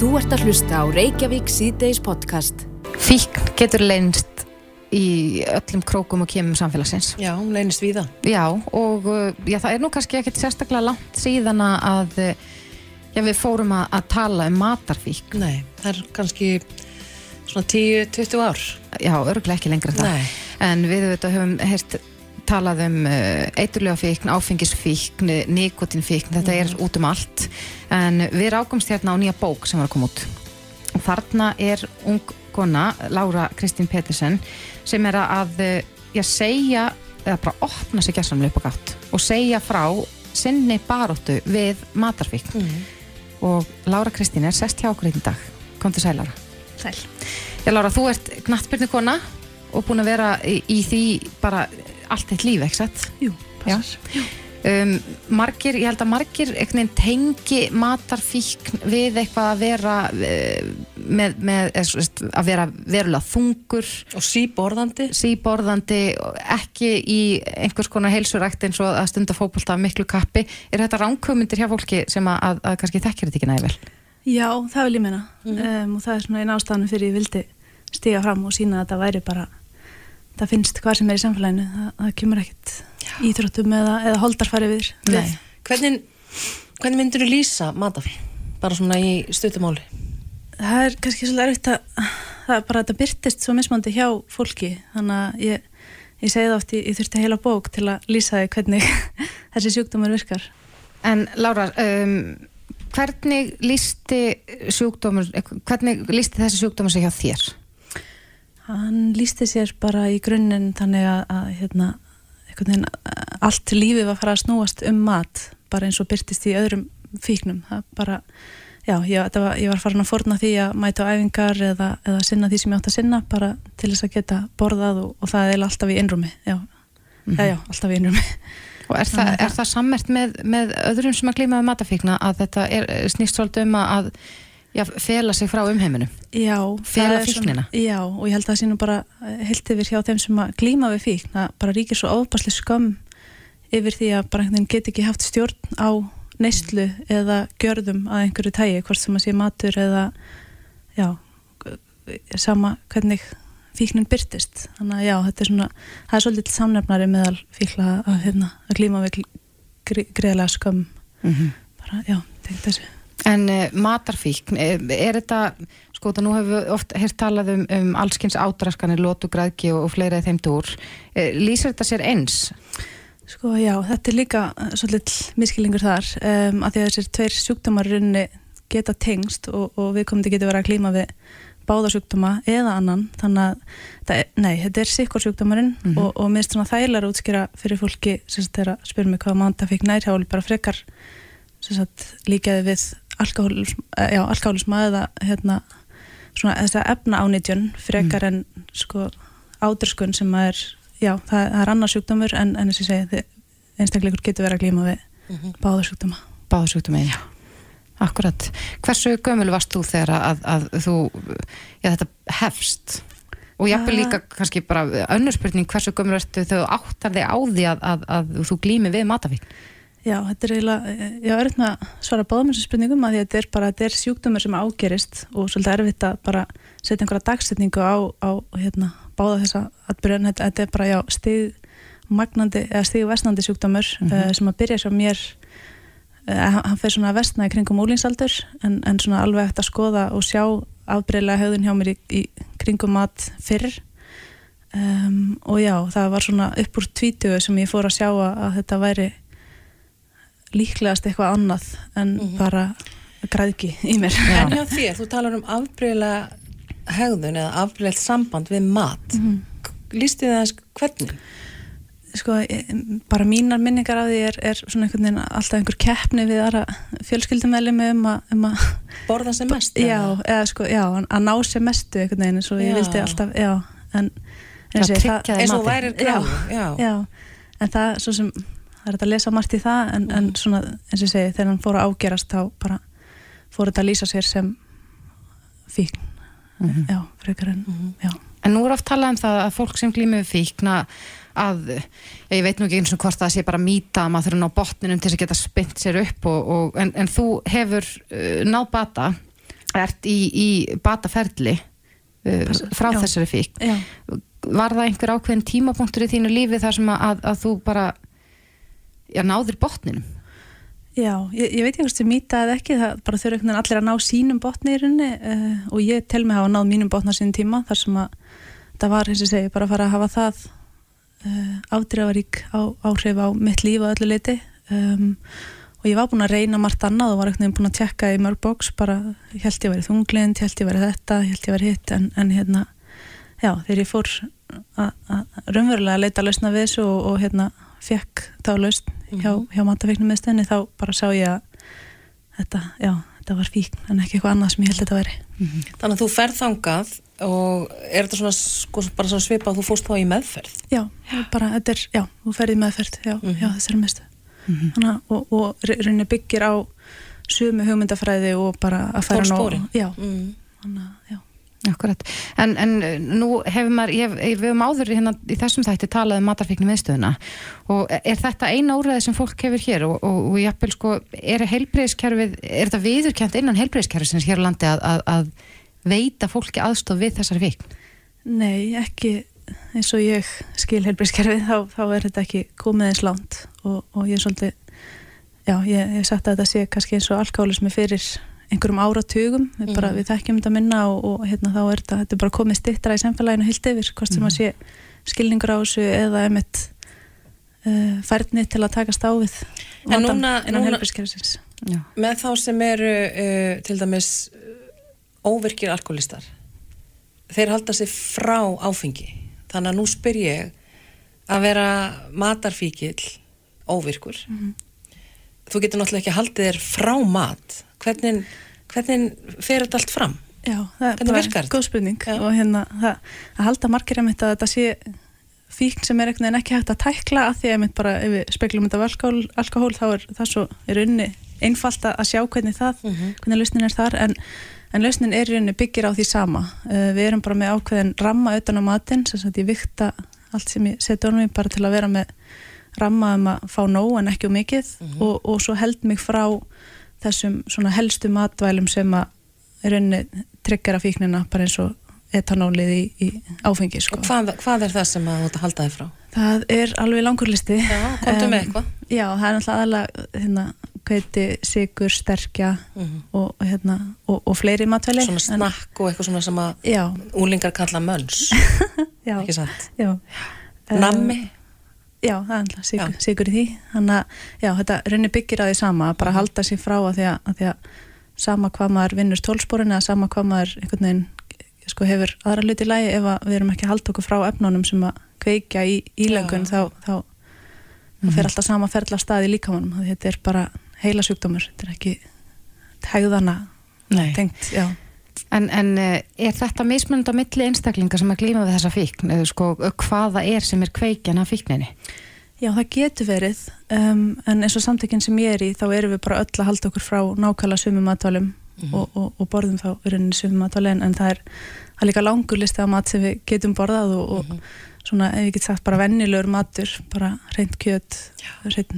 Þú ert að hlusta á Reykjavík síðdeis podcast. Fíkn getur leynst í öllum krókum og kemum samfélagsins. Já, hún leynist við það. Já, og uh, já, það er nú kannski ekkert sérstaklega langt síðan að uh, já, við fórum að, að tala um matarfíkn. Nei, það er kannski svona 10-20 ár. Já, örgulega ekki lengra en það. Nei. En við höfum heyrt talað um uh, eiturlegafíkn, áfengisfíkn, nikotinfíkn, þetta er út um allt. En við rákumst hérna á nýja bók sem var að koma út. Þarna er ung kona, Lára Kristín Pettersen, sem er að uh, já, segja, eða bara opna sig gæsamlega upp á gátt og segja frá sinni baróttu við matarfíkn. Mm. Og Lára Kristín er sest hjá okkur einn dag. Kom til sæl, Lára. Sæl. Já, Lára, þú ert knattbyrnu kona og búin að vera í, í því bara allt eitt líf, ekki satt? Jú, Já. passar. Um, margir, ég held að margir tengi matarfíkn við eitthvað að vera uh, með, með veist, að vera verulega þungur Og síborðandi. síborðandi, og ekki í einhvers konar heilsurækt eins og að stunda fótbolta af miklu kappi, er þetta ránkvömyndir hjá fólki sem að, að, að kannski þekkir þetta ekki nævel? Já, það vil ég meina um, og það er svona einn ástæðan fyrir ég vildi stiga fram og sína að það væri bara það finnst hvað sem er í samfélaginu það, það kemur ekkit íþróttum eða, eða holdarfæri við, við. Nei. Hvernig, hvernig myndir þú lýsa matafí? Bara svona í stuttumáli. Það er kannski svolítið erfitt að það er bara að þetta byrtist svo mismandi hjá fólki þannig að ég, ég segi það oft ég, ég þurfti heila bók til að lýsa því hvernig þessi sjúkdómur virkar En Lára, um, hvernig lísti sjúkdómur, hvernig lísti þessi sjúkdómur sig hjá þér? Hann lísti sér bara í grunninn þannig að, að hérna, veginn, að allt lífið var að fara að snúast um mat, bara eins og byrtist í öðrum fíknum. Það bara, já, ég, var, ég var farin að forna því að mæta á æfingar eða, eða sinna því sem ég átt að sinna, bara til þess að geta borðað og, og það er alltaf í innrúmi, já, já, já, alltaf í innrúmi. Og er, það, er það sammert með, með öðrum sem að glíma með matafíkna að þetta er, snýst svolítið um að já, fela sig frá umheiminu? Já, Fela fíknina? Svona, já, og ég held að það nú bara heilt yfir hjá þeim sem að glíma við fíkn að bara ríkir svo ofbasli skömm yfir því að bara einhvern veginn get ekki haft stjórn á neyslu eða gjörðum að einhverju tægi, hvort sem að sé matur eða já, sama hvernig fíknin byrtist þannig að já, þetta er svona það er svolítið samnefnari meðal fíkla að, hérna, að glíma við gri, greiðlega skömm Mm bara, já, tengt þessu En uh, matarfíkn, er, er þetta, sko það nú hefur við oft hér talað um, um allskins ádraskanir, lótu, græðki og, og fleira þeim dúr. Uh, lýsir þetta sér eins? Sko já, þetta er líka svolítið miskilingur þar um, að því að þessir tveir sjúkdómar í rauninni geta tengst og, og við komum til geta verið að klíma við báða sjúkdóma eða annan þannig að, er, nei, þetta er sikkur sjúkdómarinn Mhm. og, og minnst svona þægilega að útskýra fyrir fólki sem sagt er að spyrja mig hvað mánda fikk nær hjá bara frekar líkaði við alkoholism, eh, eða hérna svona þess að efna ánýtjun frekar en sko ádröskun sem er, já, það, það er annar sjúkdómur en, en þess að segja, einstakleikur getur verið að glíma við Mhm. báða sjúkdóma. Báða sjúkdómið, já. Akkurat. Hversu gömul varst þú þegar að, að þú, já þetta hefst? Og jafnvel Ah. líka kannski bara önnur spurning, hversu gömul ertu þú áttar þig á því að, að, að þú glími við matafíkn? Já, þetta er eiginlega, ég var auðvitað að svara báðum þessu spurningum að þetta er bara, þetta er sjúkdómur sem ágerist og svolítið erfitt að bara setja einhverja dagsetningu á, á hérna, báða þessa atbyrjun, þetta, er bara, já, stig magnandi, eða stig vestnandi sjúkdómur mm sem að byrja svo mér uh, hann fer svona að vestna í kringum úlingsaldur en, en svona alveg eftir að skoða og sjá afbreyðlega höfðun hjá mér í, í kringum mat fyrr. Um, og já, það var svona upp úr tvítugu sem ég fór að sjá að, að þetta væri líklegast eitthvað annað en bara græðki í mér Já. En hjá þér, þú talar um afbreyðlega hegðun eða afbreyðlegt samband við mat. Mm Lýstu þið aðeins hvernig? sko, ég- bara mínar minningar af því er, er svona einhvern veginn alltaf einhver keppni við aðra fjölskyldumæli um að, um að Borða sem mest? já, eða? sko, já, að ná sem mestu einhvern veginn eins og ég Já. vildi alltaf, já en, Til að eins og ég- tryggja þér Eins og værir já, en það svo sem það er þetta að lesa margt í það en, en svona, eins og ég segi, þegar hann fór að ágerast þá bara fór þetta að lýsa sér sem fíkn. Já, frekar en já, En nú er oft talað um það að fólk sem glýmið fíkna að, ég veit nú ekki eins og hvort það sé bara mýta að maður þurfa að ná botninum til þess að geta spynt sér upp og, og, en, en þú hefur uh, náð bata ert í, í bataferli uh, frá Já. þessari fík Já, var það einhver ákveðin tímapunktur í þínu lífi þar sem að, að, að þú bara já, náðir botninum. Já ég, ég veit ekki hvort sem mýta eða ekki, það bara þurfa einhvern veginn allir að ná sínum botni í rauninni uh, og ég tel mig hafa náð mínum botna sínum tíma þar sem að það var, eins og segi, bara að fara að hafa það uh, afdreifarík á, áhrif á mitt líf á öllu leiti um, og ég var búin að reyna margt annað og var einhvern veginn búin að tjekka í mörg bóks bara, ég held ég verið þunglind, ég held ég verið þetta ég held ég verið hitt, en, en hérna já, þegar ég fór að- að raunverulega að leita lausna við þessu og, og hérna fekk þá lausn hjá, hjá matafíknum meðstöðinni þá bara sá ég að þetta, já, þetta var fíkn en ekki eitthvað annað sem ég held þetta veri Þannig að þú ferð þangað og er þetta svona, sko, bara svona svipa að þú fórst þá í meðferð? já, bara þetta er, já, þú ferði meðferð já, Mhm. já þessari meðstöð Þannig, að- og, og rauninni byggir á sömu hugmyndafræði og bara að færa nóg já, Mm. þannig að, já Akkurat, en, en uh, nú hefur maður, hef- við höfum áður hérna í þessum þætti talað um matarfíknum viðstöðuna og er þetta eina úrræði sem fólk hefur hér? Og, og, og jafnvel sko, er heilbreyðiskerfið, er þetta viðurkjönd innan heilbreyðiskerfið hér á landi að, að, að veita fólki aðstof við þessari fíkn? Nei, ekki eins og ég skil helbriðskerfið þá, þá er þetta ekki komið eins langt. Og, og ég er svolítið já, ég hef sagt að þetta sé kannski eins og alkálismi fyrir einhverjum áratugum. Við, bara, Mhm. við þekkjum þetta minna og, og hérna þá er þetta, þetta er bara komið stittra í samfélaginu heilt yfir, hvort sem að sé skilningur á þessu eða emitt uh, færni til að takast á við En núna- innan núna-. Með þá sem eru uh, til dæmis uh, óvirkir alkoholistar þeir halda sig frá áfengi. Þannig að nú spyr ég að vera matarfíkil óvirkur þú getur náttúrulega ekki haldið þér frá mat hvernig, hvernig fer þetta allt fram? Já, það er Hvernig virkar þetta? góð spurning Já. og hérna það, að halda margir að þetta sé fíkn sem er ekki hægt að tækla að því að bara ef við speklum þetta alkohól, alkohól þá er það svo í rauninni einfalt að að sjá hvernig það Mhm. hvernig lausnin er þar en, en lausnin er í rauninni byggir á því sama uh, við erum bara með ákveðin ramma utan á matinn sem sagt ég vikta allt sem ég seti honum í bara til að vera með ramma um að fá nóg en ekki um mikið og, og svo held mig frá þessum svona helstu matvælum sem að rauninni tryggjara fíknina bara eins og etanólið í, í áfengi sko. Og hvað, hvað er það sem að þú ert að halda þig frá? Það er alveg langur listi Já, komdu með eitthvað Já, það er náttúrulega aðalega hérna, hveiti, sigur, sterkja Mhm. og, hérna, og, og fleiri matvæli Svona snakk og eitthvað svona sem að en, úlingar kalla mönns já, ekki satt? já Nammi? Já, það er alltaf sigur, í því. Þannig að já, þetta raunni byggir á því sama að bara halda sér frá að því að, að, því að sama hvað maður vinnur tólsporin eða sama hvað maður einhvern veginn sko, hefur aðra hluti í lagi ef að við erum ekki að halda okkur frá efnunum sem að kveikja í ílöngun Já. þá, þá, þá fer alltaf sama ferla stað í líkamannum Því þetta er bara heila sjúkdómur þetta er ekki hegðana tengt, já En, en eh, er þetta mismunandi á milli einstaklinga sem að glíma við þessa fíkn? Sko, hvaða er sem er kveikjan af fíkninni? Já, það getur verið, um, en eins og samtökinn sem ég er í, þá erum við bara öll að halda okkur frá nákvæmlega sumum matvælum og, og, og borðum þá í rauninni sumum matvæli, en, það er, það er líka langur listi af mat sem við getum borðað og, og svona, ef ég get sagt, bara vennilegur matur, bara reynt kjöt, reynt,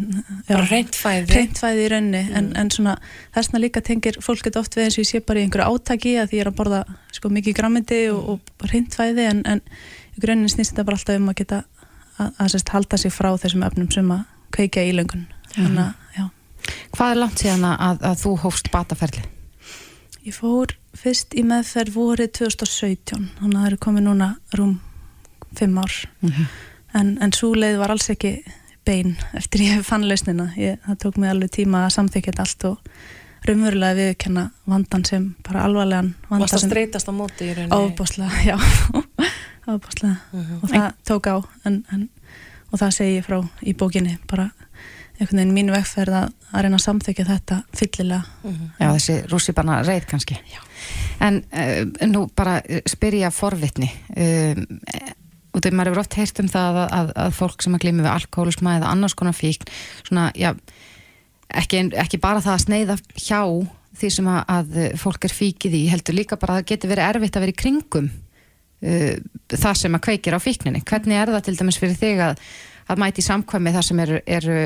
Bara reynt fæði. Reynt fæði í rauninni, en, en svona þessna líka tengir fólk geta oft við eins og ég sé bara í einhverju átaki að því ég er að borða sko mikið grammindi og, og reynt fæði, en, en í rauninni snýst þetta bara alltaf um að geta að, að sérst, halda sig frá þessum efnum sem að kveikja í löngun. Já, Hvað er langt síðan að, að þú hófst bataferli? ég fór fyrst í meðferð vorið 2017 þannig að það eru komið núna rúm fimm ár en, en svo leið var alls ekki bein eftir ég fann lausnina ég, það tók mig alveg tíma að samþykja þetta allt og raunverulega viðkenna vandan sem bara alvarlegan vanda að streytast á móti í rauninni ábáslega, já ábáslega Mhm. og það tók á en, en, og það segi ég frá í bókinni bara einhvern veginn mínu vegferð að, að reyna að samþykja þetta fyllilega Mhm. Já, þessi rússipanna reið kannski. Já. En uh, nú bara uh, spyr ég að forvitni. Um, og þegar maður hefur oft heyrt um það að, að, að fólk sem að glými við alkoholisma eða annars konar fíkn, svona, já, ekki, ekki bara það að sneiða hjá því sem að, að fólk er fíkið í, heldur líka bara að það getur verið erfitt að vera í kringum uh, það sem að kveikir á fíkninni. Hvernig er það til dæmis fyrir þig að, að mæti samkvæmi það sem eru, eru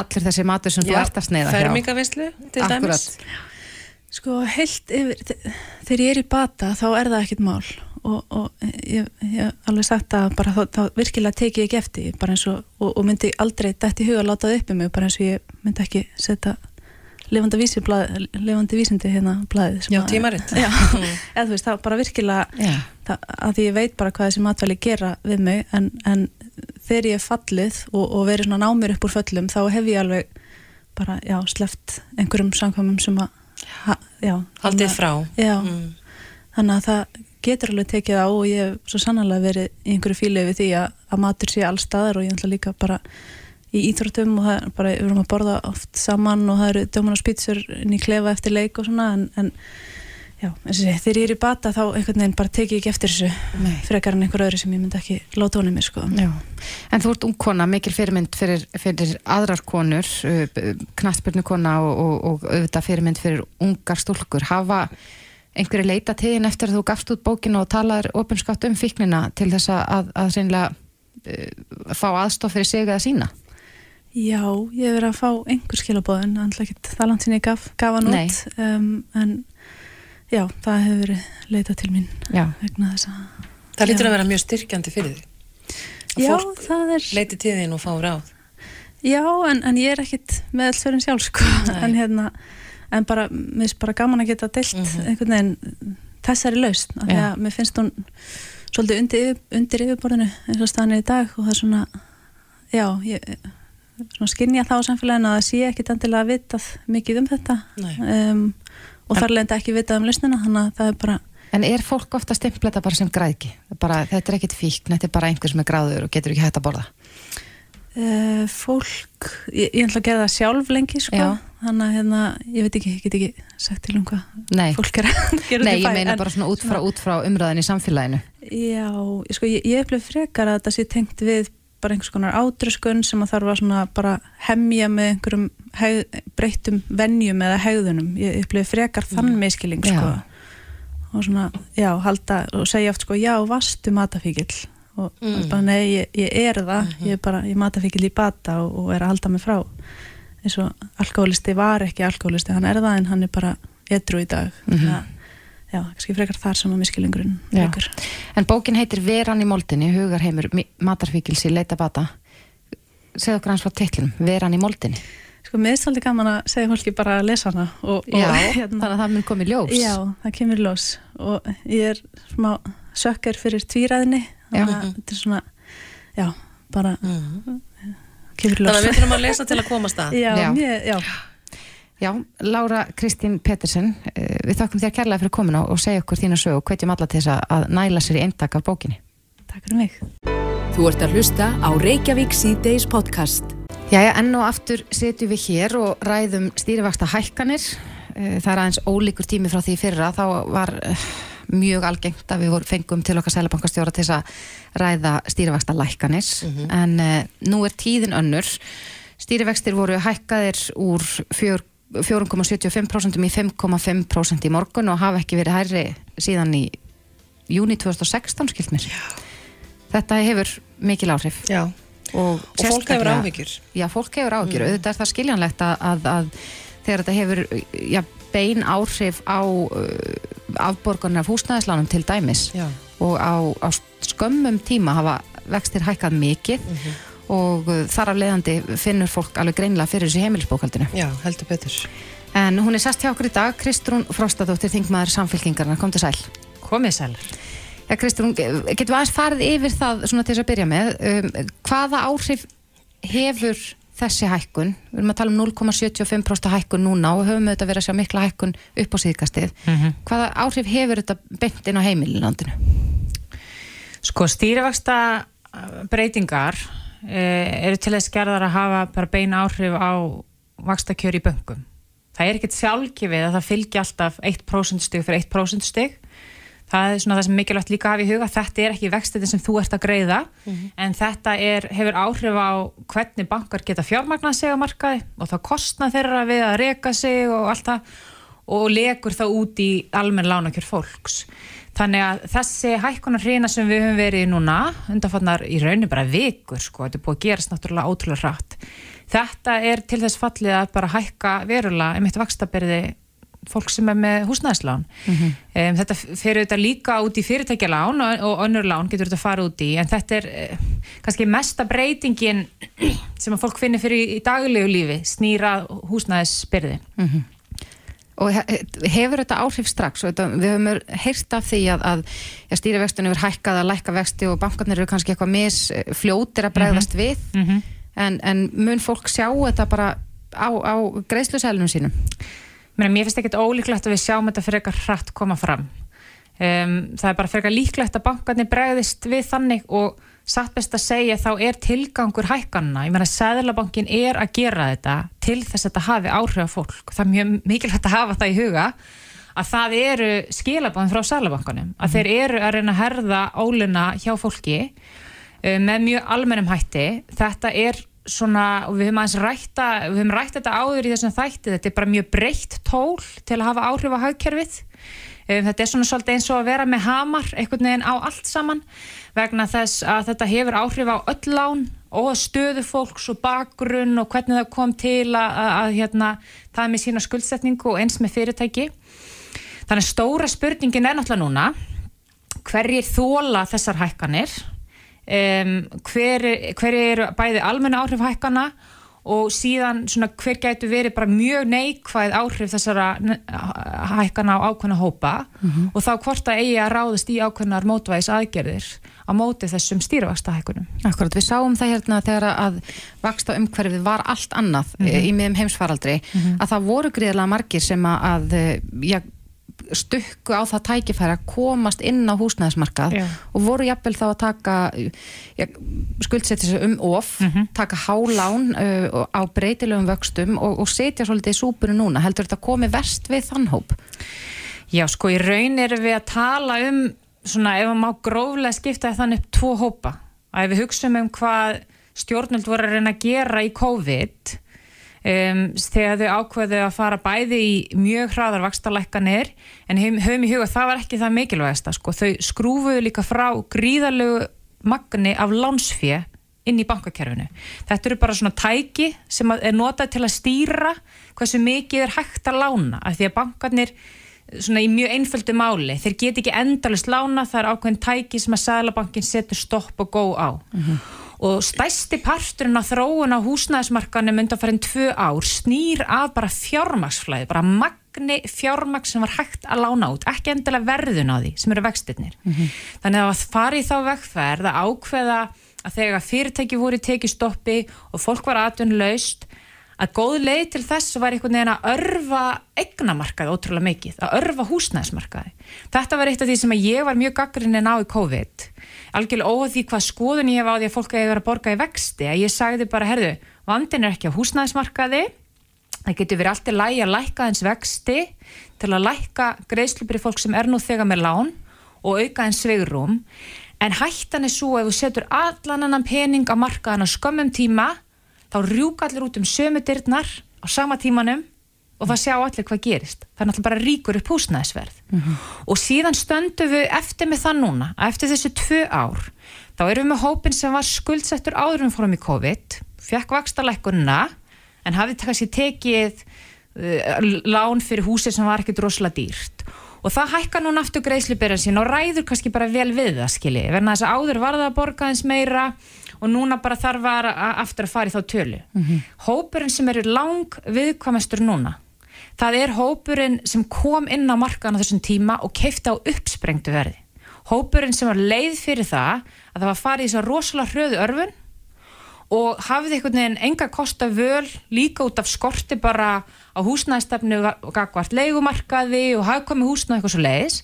allir þessi matur sem þú ert að sneiða hjá? Fermingavislu til dæmis. Sko, heilt yfir, þe- þegar ég er í bata þá er það ekkit mál og, og ég hef alveg sagt að bara þá, þá virkilega teki ég ekki eftir því, bara eins og, og, og myndi aldrei dætt í huga að láta það upp í mig bara eins og ég myndi ekki setja lifandi, vísi, blað, lifandi vísindi hérna blaðið sem Já, að- tímarit. Já, eða þú veist, það bara virkilega það, að því ég veit bara hvað þessi matvæli gera við mig en, en þegar ég er fallið og, og verið svona námir upp úr föllum þá hef ég alveg bara, já, sleft einhverjum samkvæmum sem að ha, já, Haldið frá. já, Mm. þannig að það getur alveg tekið á og ég hef svo sannlega verið í einhverju fíli við því að, að matur sé allstaðar og ég ætla líka bara í íþróttum og það er bara, við erum að borða oft saman og það eru dömunar spýtsur inn í klefa eftir leik og svona en, en já, þegar ég er í bata þá einhvern veginn bara tekið ekki eftir þessu Nei. frekar en einhver öðru sem ég myndi ekki láta honum mér sko Já. En þú ert ung kona, mikil fyrirmynd fyrir, fyrir aðrar konur, knattbyrnu kona og, og, og auðvitað fyrirmynd fyrir ungar stúlkur. Hafa einhverju leita tíðin eftir að þú gafst út bókinu og talaður opinskátt um fíknina til þess að, að hreinlega uh, fá aðstof fyrir sig eða sína? Já, ég hef verið að fá einhver skilabóðin, annars ekki það langt sinni ég gaf, gaf hann út um, en já, það hefur verið leitað til mín Já. vegna þess að Það lítur Já. að vera mjög styrkjandi fyrir því. Að Já, fólk það er leiti þín og fá ráð. Já, en, en ég er ekkit með alls fyrir sjálf sko. Nei. en hérna en bara, mér finnst bara gaman að geta deilt Mhm. einhvern veginn þessari lausn af því að mér finnst hún svolítið undir, undir yfirborðinu eins og staðan er í dag og það er svona já, ég svona skynja það á samfélaginu að það sé ekkit endilega vitað mikið um þetta um, og þar lendi ekki vitað um lausnina þannig að það er bara En er fólk ofta stimpla þetta bara sem græðki? Bara, þetta er ekkit fíkn, þetta er bara einhver sem er gráður og getur ekki hægt að borða. uh, fólk ég, ég ætla að gera það sjálf lengi sko. Já. Þannig að hérna, ég veit ekki, ég get ekki sagt til um hvað Nei, fólk er að gera Nei ég meina en- bara svona út frá, út frá umræðin í samfélaginu. Já, sko, ég, ég upplif frekar að þetta sé tengt við bara einhvers konar átröskun sem að þarf að svona bara hemja með einhverjum heg, breyttum venjum eða hegðunum. Ég upplif frekar þann miskiling, sko. Og svona, já, halda og segja oft, sko, já, vastu matafíkil. Og Mm. bara, nei, ég, ég er það, ég er bara, ég matafíkil í bata og, og er að halda mig frá. Eins og alkoholisti var ekki alkoholisti, hann er það en hann er bara edru í dag. Mhm. Þannig að, já, kannski frekar þar sem að miskilingurinn Já. leikur. En bókin heitir Veran í moldinni, hugarheimur matarfíkilsi leita bata. Segðu okkur hans frá titlinum, Veran í moldinni. Sko, mér er svolítið gaman að segja fólki bara að lesa hana og, og Já, hérna, þannig að það mun komið ljós. já, það kemur í ljós og ég er smá sökkar fyrir tvíræðinni þannig að þetta er svona já, bara Mm. í Þannig að við þurfum að lesa til að komast að. já, Já. Mér, já, Já, Lára Kristín Pettersen, eh, við þakkum þér kærlega fyrir komin og segja okkur þína sög og hvetjum alla til þess að- næla sér í eintak af bókinni. takk fyrir mig Þú ert að hlusta á Reykjavík C-Days podcast. Jæja, enn og aftur setjum við hér og ræðum stýrivaksta hækkanir. Eh, Það er aðeins ólíkur tími frá því í fyrra. Þá var eh, mjög algengt að við fengum til okkar sælabankastjóra til að ræða stýrivaksta lækkanir. En uh, nú er tíðin önnur. Stýrivextir voru hækkaðir úr fjör 4,75% í 5,5% í morgun og hafa ekki verið hærri síðan í júni 2016 skilt mér. Þetta hefur mikil áhrif Já. og, Og fólk hefur áhyggjur. Já, fólk hefur áhyggjur, auðvitað er það skiljanlegt að, að, að þegar þetta hefur já, bein áhrif á uh, afborgarnar af húsnæðislánum til dæmis Já. og á, á skömmum tíma hafa vextir hækkað mikið og uh, þar af leiðandi finnur fólk alveg greinlega fyrir þessu heimilisbókaldinu. Já, heldur betur. En hún er sest hjá okkur í dag, Kristrún Frostadóttir, þingmaður samfélkingarna, kom til sæl. Komið sælar. Ja, Kristrún, getum við aðeins farið yfir það svona til þess að byrja með, um, hvaða áhrif hefur þessi hækkun, við erum að tala um 0,75% hækkun núna og höfum auðvitað verið að sjá mikla hækkun upp á síðkastið, hvaða áhrif hefur þetta beint inn á heimilinlandinu? Sko stýrivaksta breytingar eh, eru til þess gerðar að hafa bara beina áhrif á vakstakjör í böngum. Það er ekkert sjálfgefið að það fylgi alltaf 1% stig fyrir 1% stig. Það er svona það sem mikilvægt líka hafa í huga. Þetta er ekki vextitin sem þú ert að greiða en þetta er, hefur áhrif á hvernig bankar geta fjármagnað sig á markaði og það kostna þeirra við að reka sig og allt það og legur það út í almenn lánakjör fólks. Þannig að þessi hækkunar hreina sem við höfum verið núna, undanfarnar í raunin bara vikur, sko, þetta er búið að gerast náttúrulega ótrúlega hratt. Þetta er til þess fallið að bara hækka verulega um eitt vakstabyrði fólk sem er með húsnæðislán. Um, þetta fer auðvitað líka út í fyrirtækjalán og, og önnur lán getur þetta fara út í en þetta er eh, kannski mesta breytingin sem að fólk finnir fyrir í, daglegu lífi snýra húsnæðisbyrði. Og he- hefur þetta áhrif strax? Og Þetta, við höfum heyrt af því að, að ja, stýrivextun hefur hækkað að lækka vexti og bankarnir eru kannski eitthvað misfljótir að bregðast við. En, en mun fólk sjá þetta bara á, á greiðslusælunum sínum? Mér, finnst ekkert ólíklegt að við sjáum þetta fyrir eitthvað hratt koma fram. Um, það er bara fyrir eitthvað líklegt að bankarnir bregðist við þannig og satt best að segja þá er tilgangur hækkanna. Ég meina, Sæðlabankin er að gera þetta til þess að þetta hafi áhrif á fólk. Það er mjög mikilvægt að hafa það í huga að það eru skilabóðin frá Sæðlabankanum. Að þeir eru að reyna að herða óluna hjá fólki uh, með mjög almennum hætti. Þetta er svona, og við höfum aðeins rætta, við höfum rætt þetta áður í þessum þætti, þetta er bara mjög breytt tól til að hafa áhrif á hagkerfið. Um, þetta er svona svolítið eins og að vera með hamar einhvern veginn á allt saman vegna þess að þetta hefur áhrif á öll lán og stöðu fólks og bakgrunn og hvernig það kom til að, að, að hérna, það er með sína skuldsetningu og eins með fyrirtæki. Þannig stóra spurningin er náttúrulega núna hverjir þóla þessar hækkanir um, hver, hver eru bæði almenna áhrif hækkana og síðan svona hver gætu verið bara mjög neikvæð áhrif þessara hækkana á ákveðna hópa og þá hvort að eigi að ráðast í ákveðnar mótvæðis aðgerðir á móti þessum stýrivaksta hækkunum. Akkurat, við sáum það hérna þegar að vaksta umhverfið var allt annað mm í miðum heimsfaraldri að það voru gríðlega margir sem að, að ja, stukku á það tækifæri að komast inn á húsnæðismarkað Já. og voru jafnvel þá að taka ja, skuldsetja sig um of taka hálán uh, á breytilegum vöxtum og, og setja svolítið í súpuru núna, heldur þetta komi verst við þann hóp? Já, sko, í raun erum við að tala um svona, ef maður má gróflega skipta þannig upp tvo hópa. Að ef við hugsaum um hvað stjórnvöld voru að reyna að gera í COVID um, þegar þau ákveðu að fara bæði í mjög hraðar vakstarlækkanir en höfum, í huga það var ekki það mikilvægasta, sko. Þau skrúfuðu líka frá gríðarlegu magni af lánsfjö inn í bankakerfinu. Þetta eru bara svona tæki sem er notað til að stýra hversu mikið er hægt að lána af því að bankarnir svona í mjög einföldu máli, þeir get ekki endalust lána, það er ákveðin tæki sem að Sæðlabankin setur stopp og gó á og stæsti parturinn á þróun á húsnæðismarkanum undan farin tvö ár snýr að bara fjármaksflæði, bara magni fjármaks sem var hægt að lána út, ekki endilega verðun á því sem eru vextirnir. Þannig að það fari þá vegferð að ákveða að þegar fyrirtæki voru í tekistoppi og fólk var atvinnlaust að góð leið til þess var einhvern veginn að örfa eignamarkaði ótrúlega mikið, að örfa húsnæðismarkaði. Þetta var eitt af því sem ég var mjög gaggrinin á í COVID. Algjörlega óhað því hvað skoðun ég hef á því að fólk eigi verið að borga í vexti að ég sagði bara, herðu, vandin er ekki á húsnæðismarkaði. Það getur verið alltaf lægi að lækka eins vexti til að lækka greiðslubri fólk sem er nú þegar með lán og auka eins sveigrum en hættan er svo ef þú setur allan annan pening á markaðan á skömmum tíma þá rjúka allir út um sömu dyrnar á sama tímanum og það sjá allir hvað gerist. Það er náttúrulega bara ríkur upp húsnæðisverð. Og síðan stöndum við eftir með það núna, að eftir þessu tvö ár, þá erum við með hópin sem var skuldsettur áður um fórum í COVID, fekk vakstalækkunna, en hafði kannski tekið uh, lán fyrir húsið sem var ekkert rosalega dýrt. Og það hækka núna aftur greiðslubyrjan sín og ræður kannski bara vel við það, skilji. Verna þess að áður var það að borga eins meira og núna bara þarf að, aftur að fara í þá tölu. Hópurinn sem eru lang viðkvæmastur núna, það er hópurinn sem kom inn á markaðan á þessum tíma og keifti á uppsprengtu verði. Hópurinn sem var leið fyrir það að það var farið í svo rosalega hröðu örfun og hafði einhvern veginn enga kosta völ líka út af skorti bara á húsnæðstefnu og gagvart leigumarkaði og hafkomi húsnæð eitthvað svo leiðis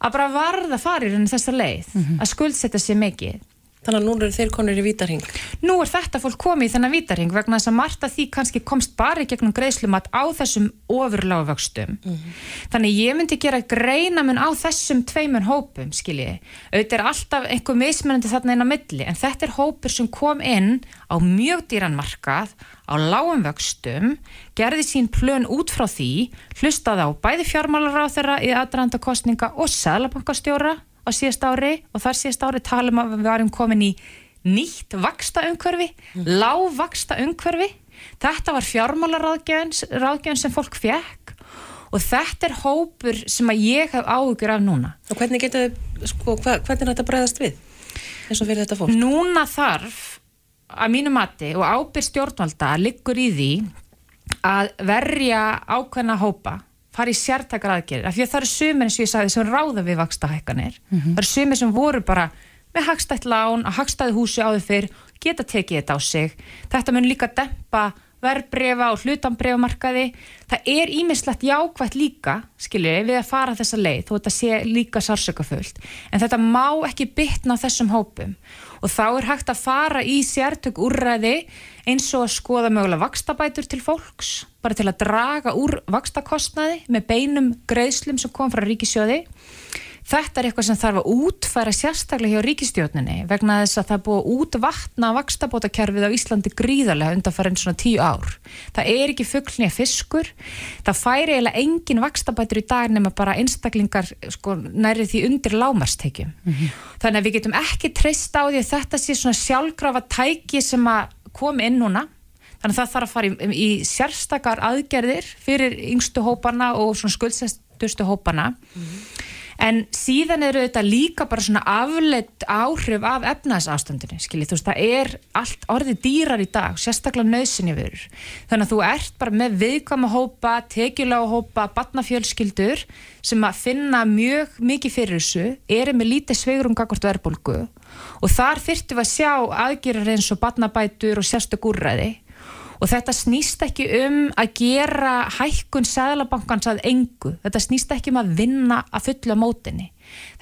að bara varða farir en þessa leið að skuldsetja sér mikið Þannig að nú eru þeir konur í vítarhing. nú er þetta fólk komið í þennan vítaring vegna þess að margt að því kannski komst bara í gegnum greiðslumat á þessum ofurlágu vöxtum. Þannig ég myndi gera greinamun á þessum tveimur hópum, skiljiði. Auðvitað er alltaf einhver mismunandi þarna inn á milli, en þetta er hópur sem kom inn á mjög dýran markað, á lágum vöxtum, gerði sín plön út frá því, hlustaði á bæði fjármálar á þeirra í aðranda kostninga og sælabankastjóra á síðast ári og þar síðast ári talum að við varum komin í nýtt vaksta umhverfi, lág vaksta umhverfi. Þetta var fjármálaráðgjöfn ráðgjöfn sem fólk fekk og þetta er hópur sem að ég hef áhugur af núna Og hvernig getur þau, sko, hvernig er þetta bregðast við? eins og fyrir þetta fólk? Núna þarf að mínu mati og ábyrð stjórnvalda liggur í því að verja ákveðna hópa fara í sértakar aðgerir, af því að það eru sumir eins og ég sagði sem ráða við vaksta hækkanir það eru sumir sem voru bara með hagstætt lán, að hagstæði húsi áður fyrr geta tekið þetta á sig. Þetta mun líka dempa verbreyfa og hlutanbreyfamarkaði það er ímislegt jákvægt líka skiljiði, við að fara þessa leið þó þetta sé líka sársökafullt en þetta má ekki bytna á þessum hópum. Og þá er hægt að fara í sértök úrræði eins og að skoða mögulega vakstabætur til fólks bara til að draga úr vakstakostnaði með beinum greiðslum sem kom frá ríkisjóði Þetta er eitthvað sem þarf að útfæra sérstaklega hjá ríkistjórninni vegna þess að það er búið að útvatna vakstabótakerfið á Íslandi gríðarlega undan farin svona tíu ár. Það er ekki fugglni að fiskur, það færi eiginlega engin vakstabætur í dag nema bara einstaklingar sko, næri því undir lámarstekjum. Mm -hmm. Þannig að við getum ekki treyst á því að þetta sé svona sjálfgrafa tæki sem að koma inn núna Þannig að það þarf að fara í, í sérstakar aðgerðir fyrir yngstu hópana og skuldsestustu hópana. Mm -hmm. En síðan eru þetta líka bara svona afleitt áhrif af efnaðsástandinu, skiljið, þú veist, það er allt orðið dýrar í dag, sérstaklega nöðsynja verur. Þannig að þú ert bara með viðkvæma hópa, tekjulega hópa, batnafjölskyldur sem að finna mjög mikið fyrir þessu, eru með lítið sveigurum gagvart verðbólgu. Og þar þyrftum við að sjá aðgerður eins og batnabætur og sérstök úrræði og þetta snýst ekki um að gera hækkun Sæðlabankans að engu, þetta snýst ekki um að vinna að fulla mótinni.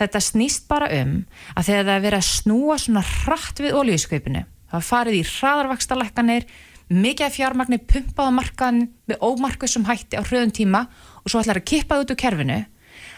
Þetta snýst bara um að þegar það er verið að snúa svona hratt við ólíuskaupinu, það farið í hraðarvakstarlækkanir mikið af fjármagnir pumpaða markan með ómarkusum hætti á hröðun tíma og svo ætlar að kippa út úr kerfinu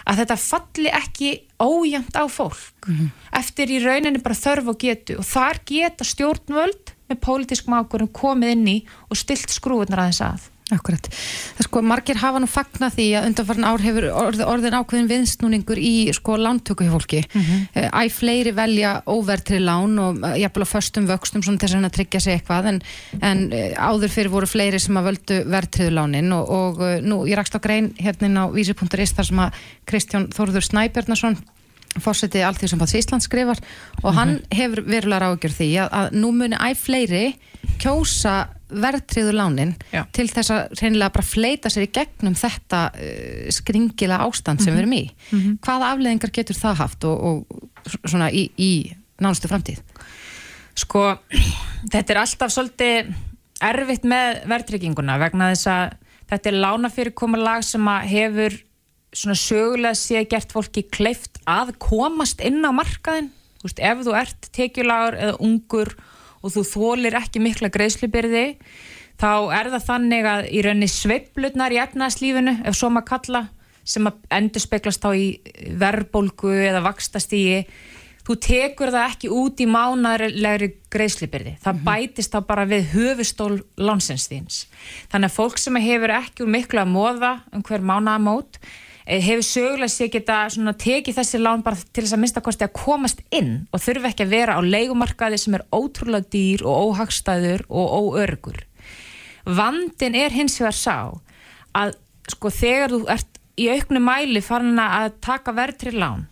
að þetta falli ekki ójæmt á fólk mm -hmm. eftir í rauninni bara þörf og getu. Og þar geta stjórnvöld með pólitískum ákvörðum komið inn í og stilt skrúurnar aðeins að. Akkurat. Það sko, margir hafa nú fagna því að undanfarn ár hefur orð, orðin ákveðin viðsnúningur í sko lántöku hjá fólki. Mm -hmm. Æ fleiri velja óvertri lán og eh, jafnvel á förstum vöxtum svona þess að tryggja sig eitthvað en, en eh, áður fyrir voru fleiri sem að völdu vertriðu lánin og, og eh, nú ég rakst á grein hérna á vísi.is þar sem að Kristján Þórður Snæbjörnarsson fórsetið allt því sem Pats Ísland skrifar og mm -hmm. hann hefur verulega ráðgjörð því að, að nú muni æg fleiri kjósa verðtriðu lánin Já. til þess að reynilega bara fleita sér í gegnum þetta uh, skringila ástand sem mm -hmm. við erum í. Mm -hmm. Hvaða afleðingar getur það haft og, og svona í, í nánustu framtíð? Sko, þetta er alltaf svolítið erfitt með verðtrygginguna vegna þess að þetta er lánafyrirkomulag sem að hefur svona sögulega sé gert fólki kleift að komast inn á markaðin þú veist, ef þú ert tekjulagur eða ungur og þú þólir ekki mikla greiðslubyrði þá er það þannig að í rauninni sveiblutnar í efnaðslífinu, ef svo maður kalla sem að endur speklast þá í verbolgu eða vakstastígi þú tekur það ekki út í mánalegri greiðslubyrði. Það mm -hmm. bætist þá bara við höfustól lansinsþýns þannig að fólk sem hefur ekki úr miklu að móða um hver mánagamót Eh, hefur sögulega sé geta tekið þessi lán bara til þess að minnst að komast inn og þurfi ekki að vera á leikumarkaði sem er ótrúlega dýr og óhagstæður og óörgur vandin er hins vegar sá að sko þegar þú ert í auknu mæli farin að taka verðri lán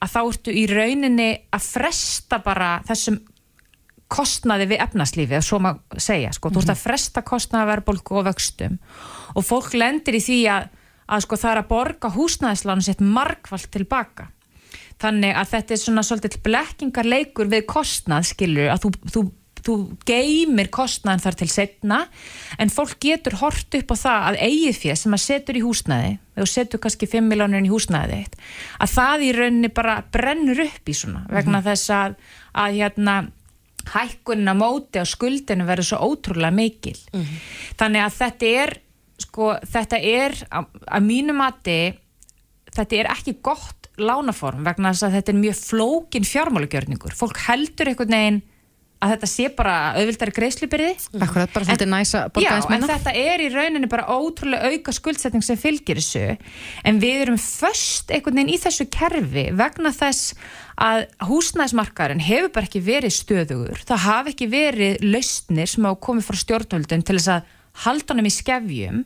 að þá ertu í rauninni að fresta bara þessum kostnaði við efnaslífi, eða svo maður segja sko, mm -hmm. þú ert að mhm. fresta kostnaði verðbólku og vöxtum og fólk lendir í því að að sko það er að borga húsnæðislánu sitt markvallt tilbaka þannig að þetta er svona svolítið blekkingarleikur við kostnað skilur að þú, þú, þú geymir kostnaðin þar til setna en fólk getur hort upp á það að eigið fyrir sem að setur í húsnæði og setur kannski 5 miljónir í húsnæði að það í rauninni bara brennur upp í svona vegna mm þess að, að hérna hækkunna móti á skuldinu verður svo ótrúlega mikil. Mm þannig að þetta er sko þetta er að mínum mati þetta er ekki gott lánaform vegna þess að þetta er mjög flókin fjármálugjörningur, fólk heldur einhvern veginn að þetta sé bara auðvildari greiðslubyrði. Akkurat, bara svolítið næsa Já, en þetta er í rauninni bara ótrúlega auka skuldsetning sem fylgir þessu. En við erum först einhvern veginn í þessu kerfi vegna þess að húsnæðismarkaðurinn hefur bara ekki verið stöðugur. Það hafi ekki verið lausnir sem hafa komið frá stjórnvöldun til þess að haldanum í skefjum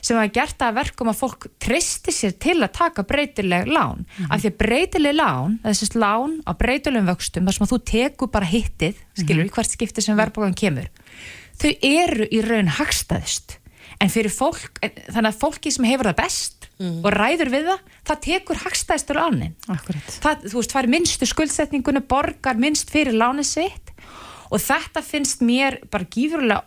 sem hafa gert það að verkum að fólk tristi sér til að taka breytileg lán Mhm. af því að breytileg lán þessi lán á breytilegum vöxtum þar sem að þú tekur bara hittið skilur Mhm. í hvert skipti sem verðbókan kemur þau eru í raun hagstæðist en fyrir fólk, þannig að fólki sem hefur það best Mhm. og ræður við það það tekur hagstæðistur lánin Akkurat. það, þú veist, fær minnstu skuldsetningunni borgar minnst fyrir lánið sitt og þetta finnst mér bara gífurlega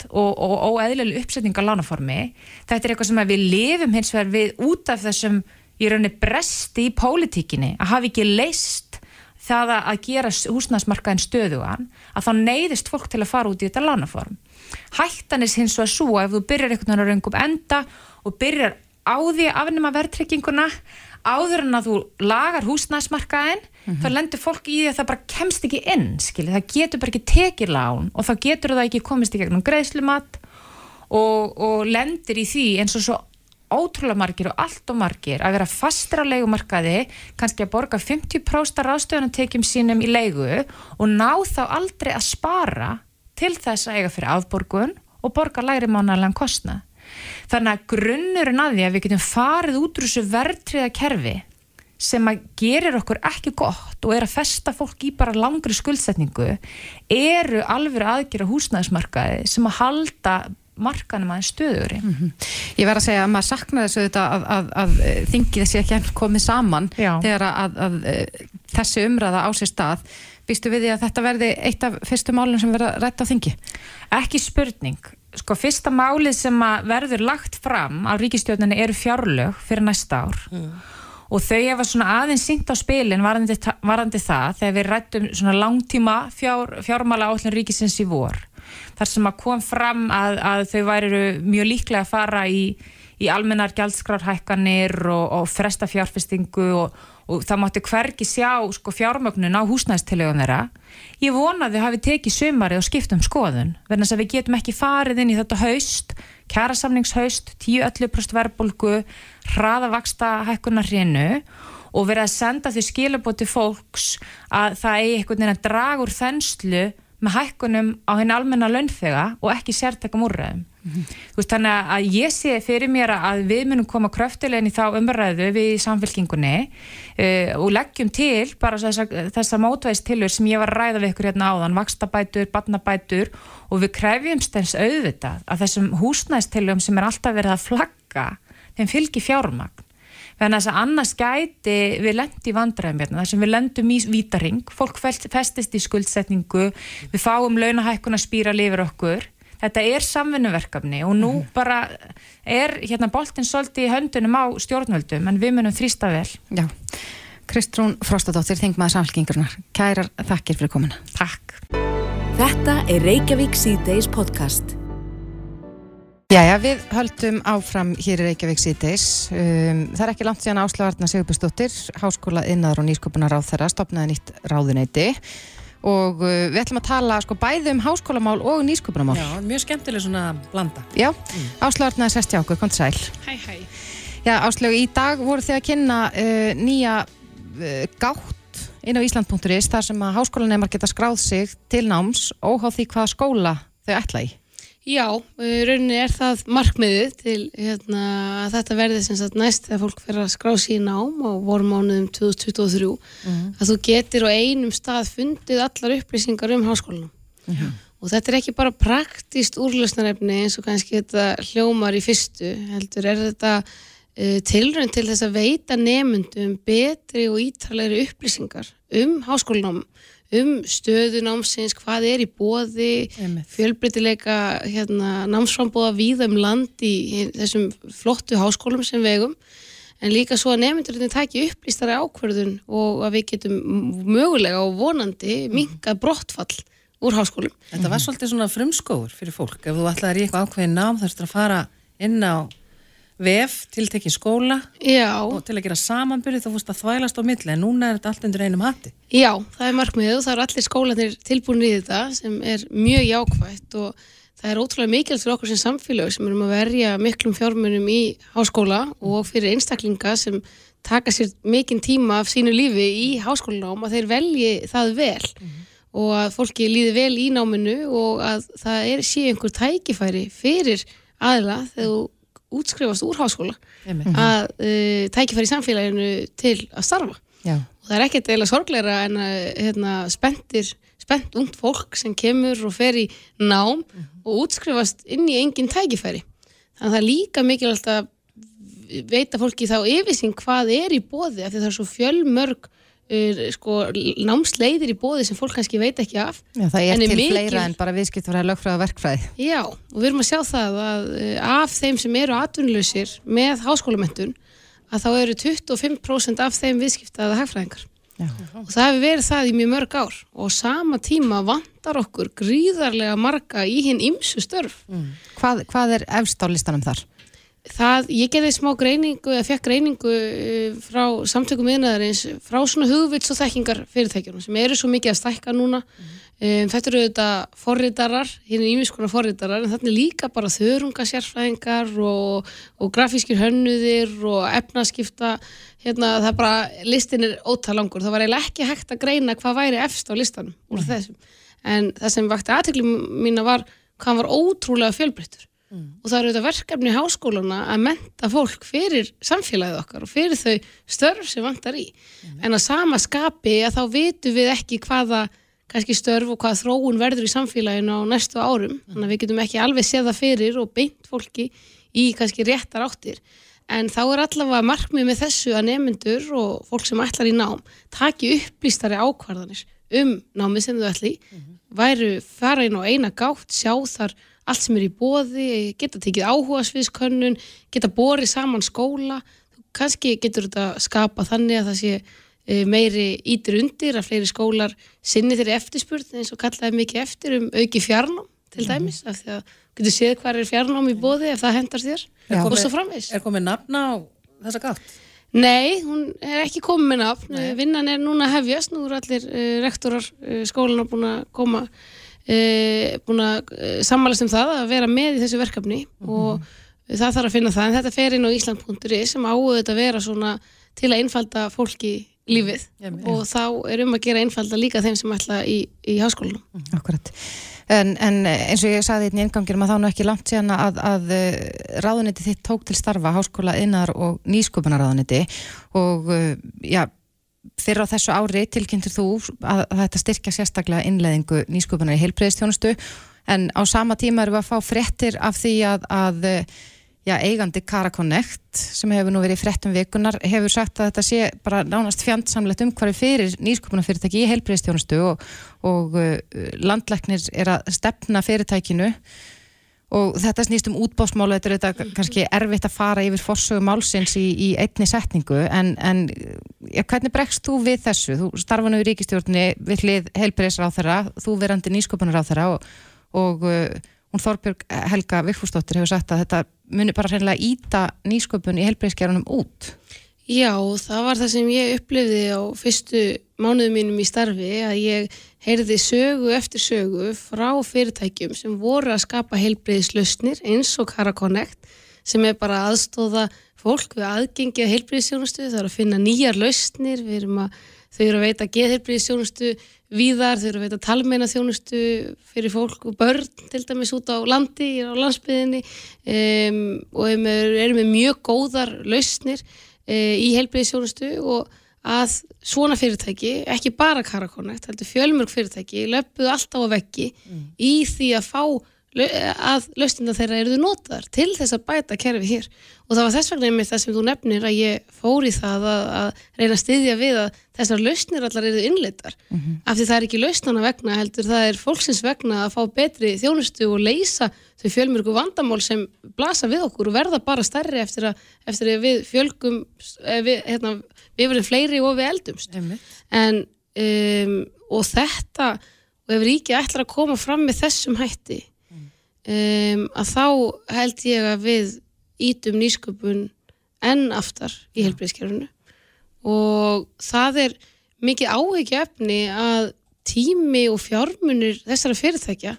ósangjant og, og óeðlileg uppsetning á lánaformi þetta er eitthvað sem að við lifum hins vegar við út af þessum í rauninni bresti í pólitíkinni að hafa ekki leist það að- að gera húsnæðsmarkaðin stöðugan að þá neyðist fólk til að fara út í þetta lánaform. Hættan er hins vegar svo að ef þú byrjar einhvern veginn að röngum enda og byrjar á því að afnema verðtrygginguna áður en að þú lagar húsnæðsmarkaðin þá lendur fólk í því að það bara kemst ekki inn skilji, það getur bara ekki tekið lán og þá getur það ekki komist í gegnum greiðslumat og, og lendir í því eins og svo ótrúlega margir og allt og margir að vera fastur á leigumarkaði, kannski að borga 50% ráðstöðunartekjum sínum í leigu og ná þá aldrei að spara til þess að eiga fyrir afborgun og borga lægri mánalega kostnað. Þannig að grunnurinn að því að við getum farið út úr þessu verðtriða kerfi sem að gerir okkur ekki gott og er að festa fólk í bara langri skuldsetningu eru alveg aðgera húsnæðismarkaði sem að halda markanum aðeins stöðuri. Ég verð að segja að maður saknar þessu þetta að, að, að, þingið þessi ekki enn komið saman Já. þegar að, að, að þessi umræða á sér stað. Býstu við því að þetta verði eitt af fyrstu málum sem verða rætt á þingi? Ekki spurning. Sko, fyrsta málið sem að verður lagt fram á ríkistjórninu eru fjárlög fyrir næsta ár og þau hefa svona aðeins syngt á spilin varandi, varandi það þegar við rættum svona langtíma fjár, fjármála áallin ríkisins í vor. Þar sem að kom fram að, að þau væru mjög líklega að fara í, í almennar gjaldskrárhækkanir og, og fresta fjárfestingu og, og það mátti hvergi sjá sko, fjármögnun á húsnæðstilögum þeirra. Ég vona að hafi tekið sumarið og skipt um skoðun verðan þess að við getum ekki farið inn í þetta haust kjærasamningshaust, 10-11% verðbólgu hraðavaksta hækkunar hreinu og verið að senda þau skilabóti fólks að það eigi einhvern veginn að draga úr þenslu með hækkunum á henni almenna launþega og ekki sértakum úrræðum. Þú veist þannig að ég sé fyrir mér að við munum koma kröftilegin í þá umræðu við í samfélkingunni uh, og leggjum til bara þessa, þessa mótvæðistilur sem ég var að ræða við ykkur hérna áðan, vakstabætur, barnabætur og við krefjumst eins auðvitað að þessum húsnæðistilum sem er alltaf verið að flagga, þeim fylgir fjármagn Þannig að þess að annars gæti við lendi vandræðum hérna, þar sem við lendum í vítaring, fólk festist í skuldsetningu, við fáum launahækkuna spýra lifir okkur. Þetta er samvinnuverkefni og nú bara er hérna boltin svolítið í höndunum á stjórnvöldum en við munum þrýsta vel. Já. Kristrún Frostadóttir, þingmaður samfélkingurinnar. Kærar þakkir fyrir komuna. Takk. Þetta er Reykjavík C-Days podcast. Jæja, við höldum áfram hér í Reykjavík síðdeis. Um, það er ekki langt síðan Áslavarna Sigurbjörnsdóttir, Háskóla innar og nýsköpunar ráð þeirra, stopnaði nýtt ráðuneyti og uh, við ætlum að tala sko bæði um háskólamál og nýsköpunarmál. Já, mjög skemmtileg svona blanda. Já, mm. Áslavarna er sest hjá okkur, kom til sæl. Hæ, hæ. Já, Áslögu, í dag voru þið að kynna uh, nýja uh, gátt inn á Ísland.is þar sem að háskólanemar geta skráð sig til náms óháð því hvaða skóla þau ætla í. Já, rauninni er það markmiðið til hérna, að þetta verði sem sagt næst þegar fólk fer að skrá sér í nám á vormánuðum 2023 að þú getur á einum stað fundið allar upplýsingar um háskólanum. Og þetta er ekki bara praktist úrlösnarefni eins og kannski þetta hljómar í fyrstu, heldur er þetta uh, tilrönd til þess að veita nemyndum betri og ítalegri upplýsingar um háskólanum, um stöðu námsins, hvað er í bóði, fjölbreytileika hérna, námsframbóða víða um land í, þessum flottu háskólum sem vegum en líka svo að nefndurinn taki upplýstari ákverðun og að við getum mögulega og vonandi minka brottfall úr háskólum. Þetta var svolítið svona frumskóður fyrir fólk. Ef þú ætlaðir í eitthvað ákveðin nám þarfst að fara inn á vef, tiltekkin skóla Já, og til að gera samanbyrði þá fórst að þvælast á milli en núna er þetta allt undir einum hatti. já, það er markmiðið og það eru allir skólanir tilbúin í þetta sem er mjög jákvætt og það er ótrúlega mikilvægt fyrir okkur sem samfélag sem erum að verja miklum fjármunum í háskóla og fyrir einstaklinga sem taka sér mikinn tíma af sínu lífi í háskólanám að þeir velji það vel og að fólki líði vel í náminu og að það er, sé einhver tækifæri fyrir aðila þegar þú útskrifast úr háskóla Einmitt. að uh, tækifæri samfélaginu til að starfa Já. og það er ekkert eiginlega sorgleira en að hérna, spenntir, spennt ungt fólk sem kemur og fer í nám og útskrifast inn í engin tækifæri þannig að það er líka mikilvægt að veita fólki þá yfirsýn hvað er í bóði af því það er svo fjölmörg sko, námsleiðir í bóði sem fólk kannski veit ekki af Já, það er er til mikil- fleira en bara viðskiptfræði, lögfræði og verkfræði. Já, og við erum að sjá það að uh, af þeim sem eru atvinnlausir með háskólamentun að þá eru 25% af þeim viðskiptaða hagfræðingar Já. og það hefur verið það í mjög mörg ár og sama tíma vantar okkur gríðarlega marga í hinn ymsu störf Hvað, hvað er efst á listanum þar? Það, ég gerði smá greiningu eða fekk greiningu uh, frá samtökum viðnaðarins frá svona hugvits og þekkingar fyrirtækjunum sem eru svo mikið að stækka núna. Um, þetta eru þetta forritarar hérna er ímiskona forritarar en þannig líka bara þörungasjárfræðingar og, og grafískir hönnuðir og efnaskipta. Hérna það bara, listin er ótal langur. Það var eiginlega ekki hægt að greina hvað væri efst á listanum úr þessum. En það sem vakti aðtekli mína var hvað var ótrúlega fjölbreyttur og það eru þetta verkefni háskólana að menta fólk fyrir samfélagið okkar og fyrir þau störf sem vantar í. En að sama skapi að þá vitum við ekki hvaða kannski störf og hvaða þróun verður í samfélaginu á næstu árum. Þannig að við getum ekki alveg séð það fyrir og beint fólki í kannski réttar áttir. En þá er allavega markmið með þessu að nemyndur og fólk sem ætlar í nám taki upplýstari ákvarðanir um námið sem þau ætli í væru fara inn á eina gátt, sjá þar allt sem er í bóði, geta tekið áhuga sviðskönnun, geta borið saman skóla, kannski getur þetta skapa þannig að það sé eh, meiri ítir undir að fleiri skólar sinni þeirri eftirspurn eins og kallaði mikið eftir um auki fjarnám til dæmis, af því að getur séð hvað er fjarnám í bóði ef það hendar þér Já. og svo framvegs. Er komið nafn á þessa gátt? Nei, hún er ekki komið nafn, vinnan er núna að hefjast, nú eru allir uh, rektorar uh, skólana búin að koma, búin að uh, sammælast um það að vera með í þessu verkefni og það þarf að finna það, en þetta fer inn á Ísland.is sem áður að vera svona til að einfalda fólki lífið. Og þá er um að gera einfalda líka þeim sem ætla í, í háskólanum. Akkurat. En, en eins og ég sagði hérna í inganginum að þá nú ekki langt síðan að, að ráðuniti þitt tók til starfa háskóla innar og nýsköpunarráðuniti og já, fyrir á þessu ári tilkynntur þú að, að þetta styrkja sérstaklega innleðingu nýsköpunar í heilbreyðstjónustu en á sama tíma erum við að fá fréttir af því að, að já, eigandi Cara Connect sem hefur nú verið í fréttum vikunar hefur sagt að þetta sé bara nánast fjandsamlegt umhverfi fyrir nýsköpunarfyrirtæki í heilbreyðstjónustu og, og uh, landlæknir er að stefna fyrirtækinu og þetta snýst um útbóðsmálu þetta er þetta kannski erfitt að fara yfir forsögu málsins í, í einni setningu en, en ja, hvernig bregst þú við þessu? Þú starfa nú í ríkistjórnni við hlið heilbreyðsráþara þú verandi nýsköpunarráþara og, og uh, hún Þorbjörg Helga Vigfúsdóttir hefur sagt að þetta muni bara hreinlega íta nýsköpun í heilbreyðskerunum út Já, það var það sem ég upplifði á fyrstu mánuðum mínum í starfi að ég heyrði sögu eftir sögu frá fyrirtækjum sem voru að skapa heilbreyðislausnir eins og Cara Connect sem er bara að aðstóða fólk við aðgengi að heilbreyðisjónustu, það er að finna nýjar lausnir, við erum að þau eru að veita geðheilbreyðisjónustu víðar, þau eru að veita talmeina þjónustu fyrir fólk og börn til dæmis út á landi, á landsbyðinni um, og erum með, erum með mjög góðar lausnir uh, í heilbreyðisjónustu og að svona fyrirtæki, ekki bara Cara Connect, heldur fjölmörg fyrirtæki löpuðu alltaf á veggi í því að fá að lausnina þeirra eruðu notaðar til þess að bæta kerfi hér. Og það var þess vegna einmitt það sem þú nefnir að ég fór í það að, að reyna að styðja við að þessar lausnir allar eruðu innleitar af því það er ekki lausnana vegna heldur það er fólksins vegna að fá betri þjónustu og leysa þau fjölmörgu vandamál sem blasa við okkur og verða bara stærri eftir að, eftir að við fjölgum við, hérna, við verðum fleiri og við eldumst. En um, og þetta og ef ríkið ætlar að koma fram með þessum hætti um, að þá held ég að við ítum nýsköpun enn aftar í helbriðskerfunu og það er mikið áhyggjaefni að tími og fjármunir þessara fyrirtækja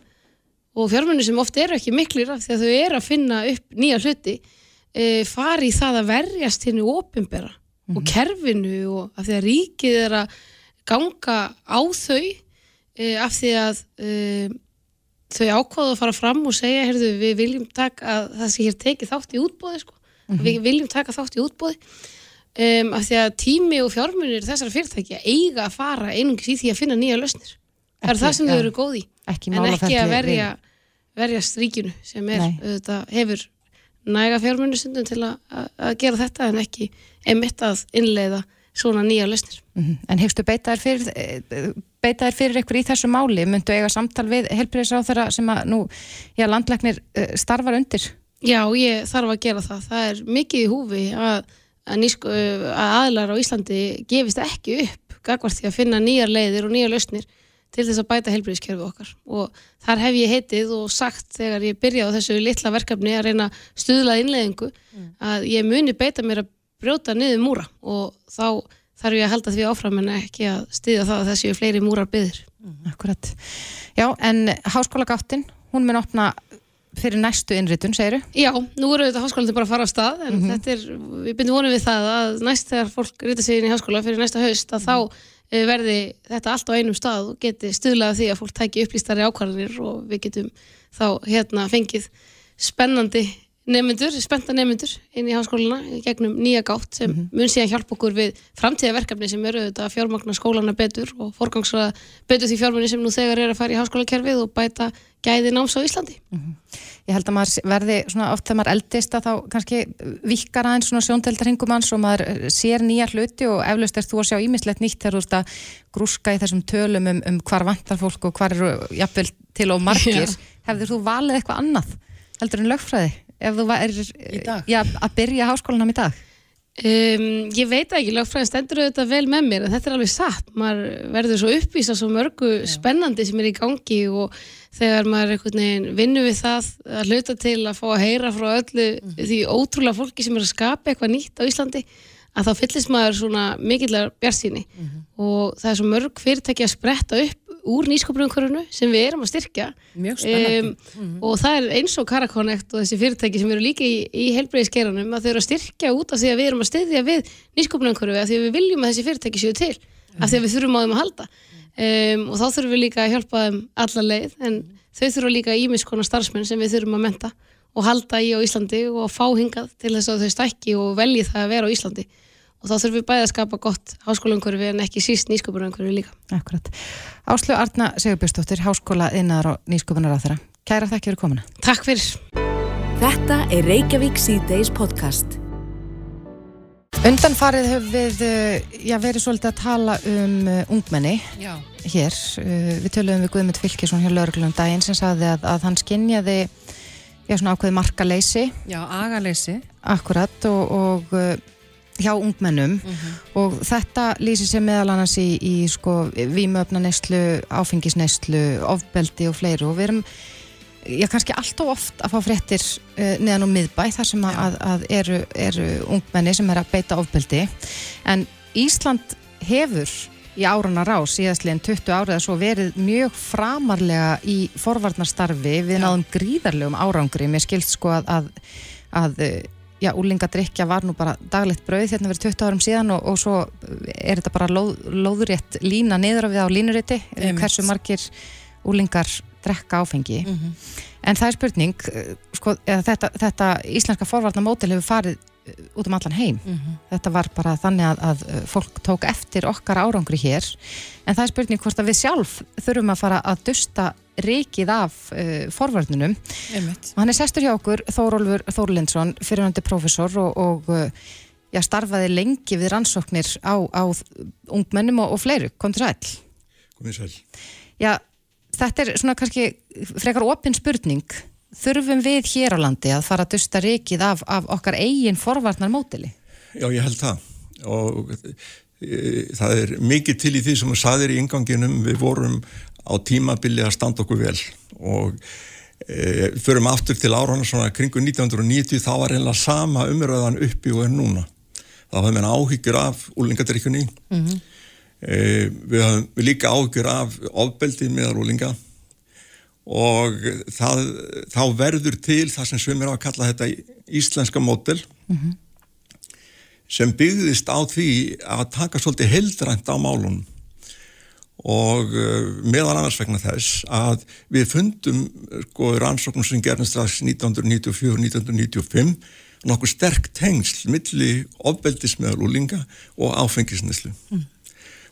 og fjármunir sem oft eru ekki miklir af því að þau eru að finna upp nýja hluti e, fari í það að verjast henni opimbera og kerfinu og af því að ríkið er að ganga á þau uh, af því að uh, þau ákváðu að fara fram og segja, heyrðu, við viljum taka að það sé hér tekið þátt í útbóði sko. við viljum taka þátt í útbóði um, af því að tími og fjármunir þessara fyrirtækja eiga að fara einungis í því að finna nýja lausnir það er það sem þau eru góð í Ekki en ekki að verja verja stríkinu sem er auðvitað, hefur næga fjármunir stundum til að, gera þetta en ekki einmitt að innleiða svona nýja lausnir Mhm. En hyggstu beita þér fyrir, eh, beita þér fyrir ykkur í þessu máli? Myndu eiga samtal við helbriðisráþara sem að nú, já, landlæknir eh, starfar undir? Já, ég þarf að gera það. Það er mikið í húfi að, að, að aðlar á Íslandi gefist ekki upp gagvart því að finna nýjar leiðir og nýjar lausnir til þess að bæta helbriðiskerfi okkar. Og þar hef ég heitið og sagt þegar ég byrjaði á þessu litla verkefni að reyna að stuðla innleiðingu að ég muni beita mér að brjóta niður múra og þá þarf ég að halda því áfram en ekki að styðja það að þessi fleiri múrar byður. Akkurat. Já, en háskóla gáttin, hún mun opna fyrir næstu innritun, segiru? Já, nú eru þetta háskólandi bara að fara á stað en þetta er, við bindum vonum við það að næst þegar fólk rýta sig inn í háskóla fyrir næsta haust að þá eh, verði þetta allt á einum stað og geti stuðlega því að fólk tæki upplýstari ákvarðanir og við getum þá hérna fengið spennandi nefnendur, spennta nefnendur inn í háskólana í gegnum nýja gátt sem mun síðan hjálpa okkur við framtíðaverkefni sem eru þetta fjármagna skólana betur og forgangsraða betur því fjármunni sem nú þegar er að fara í háskólakerfið og bæta gæði náms á Íslandi. Ég held að maður verði svona oft þegar maður eldist að þá kannski vikkar aðeins svona sjóndeldarhingum hans og maður eh, sér nýja hluti og eflaust er þú að sjá ímislegt nýtt þegar þú ert að grúska í þessum tölum um, um hvar vantar fólk og hvar eru jafnvel til og margir. Já. Hefðir þú valið eitthvað annað heldur en lögfræði ef þú dag? já, að byrja háskólanum í dag? Um, ég veit ekki, lögfræðin stendur auðvitað vel með mér en þetta er alveg satt, maður verður svo uppvísa svo mörgu spennandi sem er í gangi og þegar maður einhvern veginn vinnur við það að hluta til að fá að heyra frá öllu því ótrúlega fólki sem er að skapa eitthvað nýtt á Íslandi að þá fyllist maður svona mikillar bjarsýni og það er svo mörg fyrirtæki að spretta upp úr nýskopunumkörunu sem við erum að styrkja. Mjög spennandi. um, og það er eins og Karakonnect og þessi fyrirtæki sem eru líka í, í heilbreyðiskeranum að þau eru að styrkja út af því að við erum að styðja við nýsköpunarkörfi af því að við viljum að þessi fyrirtæki séu til af því að við þurfum á þeim að halda. Um, og þá þurfum við líka að hjálpa þeim alla leið en þau þurfum líka ímiskona starfsmenn sem við þurfum að menta og halda í á Íslandi og fá hingað til þess að þau stækki og velji það að vera á Íslandi og þá þurfum við bæði að skapa gott háskólaumkörfi en ekki síst nýsköpunarkörfi líka Akkurat. Áslu Arna Sigurbjörnsdóttir, háskóla innar og nýskupunar á þeirra. Kæra þakki fyrir komuna. Takk fyrir Þetta er Reykjavík C-Days podcast. Undanfarið höfum við uh, já, verið svolítið að tala um uh, ungmenni Já. hér. Uh, við töluðum við Guðmund Fylkesson hjá lauruglunum daginn sem sagði að, að hann skinjaði já, svona ákveði markaleysi Já, agaleysi. akkurat og, og hjá ungmennum og þetta lýsir sér meðal annars í, í sko, vímöfnaneyslu, áfengisneyslu, ofbeldi og fleiru. Og við erum já, kannski allt og oft að fá fréttir uh, neðan og miðbæ þar sem að, að, að eru, eru ungmenni sem er að beita ofbeldi. En Ísland hefur í árana rás síðastliðin 20 árið að svo verið mjög framarlega í forvarnarstarfi. Við náðum gríðarlegum árangri. Mér skilst sko að, að, uh, já, úlingadrykja var nú bara daglegt brauð hérna verið 20 árum síðan og, og svo er þetta bara lóð, lóðurétt lína niður á við á línuriti Einmitt. hversu margir úlingar drekka áfengi en það er spurning eh, sko, þetta, þetta íslenska forvarnamótil hefur farið út um allan heim. Þetta var bara þannig að, að eh, fólk tók eftir okkar árangri hér. En það er spurning hvort að við sjálf þurfum að fara að dusta rikið af uh, og hann er sestur hjá okkur Þórólfur Þórlindsson, fyrirhandi prófessor og, og uh, já, starfaði lengi við rannsóknir á, á ungmennum og, og fleiru, kom til sæl. Komið sæl. Já, þetta er svona kannski frekar opin spurning þurfum við hér á landi að fara að dusta rikið af, af okkar eigin forvarnar mótili? Já, ég held það. Og e, það er mikið til í því sem þú saðir í inganginum, við vorum á tímabili að standa okkur vel. Og e, förum aftur til árana svona kringu 1990 þá var einlega sama umröðan uppi og er núna. þá hafði menn áhyggjur af úlingadrykjunni mm e, við hafum við líka áhyggjur af ofbeldið meðar úlinga og það, þá verður til það sem svimir á að kalla þetta íslenska mótel sem byggðist á því að taka svolítið heldrænt á málunum. Og uh, meðal annars vegna þess að við fundum sko rannsóknum sem gerðist strax 1994-1995 nokkuð sterk tengsl milli ofbeldis meðal úlinga og áfengisneslu mm.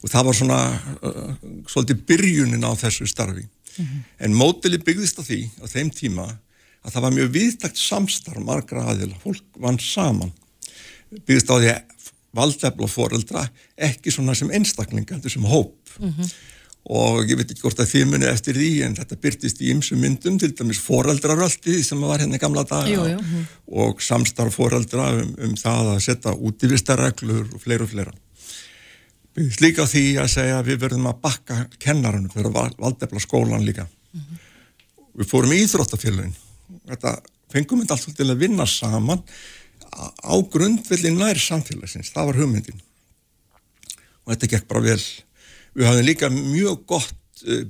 og það var svona uh, svolítið byrjunin á þessu starfi mm -hmm. en mótili byggðist á því á þeim tíma að það var mjög viðtakt samstarf margra aðila, fólk vann saman byggðist á því að valdefla foreldra ekki svona sem einstaklinga, þetta sem hóp mm -hmm. og ég veit ekki hvort að þið muni eftir því en þetta byrtist í ymsum myndum til dæmis foreldraröldi sem var hérna gamla daga jú, jú. og samstarf foreldra um, um það að setja útífistarreglur og fleira og fleira byrjast líka því að segja að við verðum að bakka kennarinn fyrir að valdefla skólan líka. Mm -hmm. við fórum í Íþróttafélagin þetta fengum við alltaf til að vinna saman á grundvelli nær samfélagsins, það var hugmyndin. Og þetta gekk bara vel. Við hafðum líka mjög gott uh,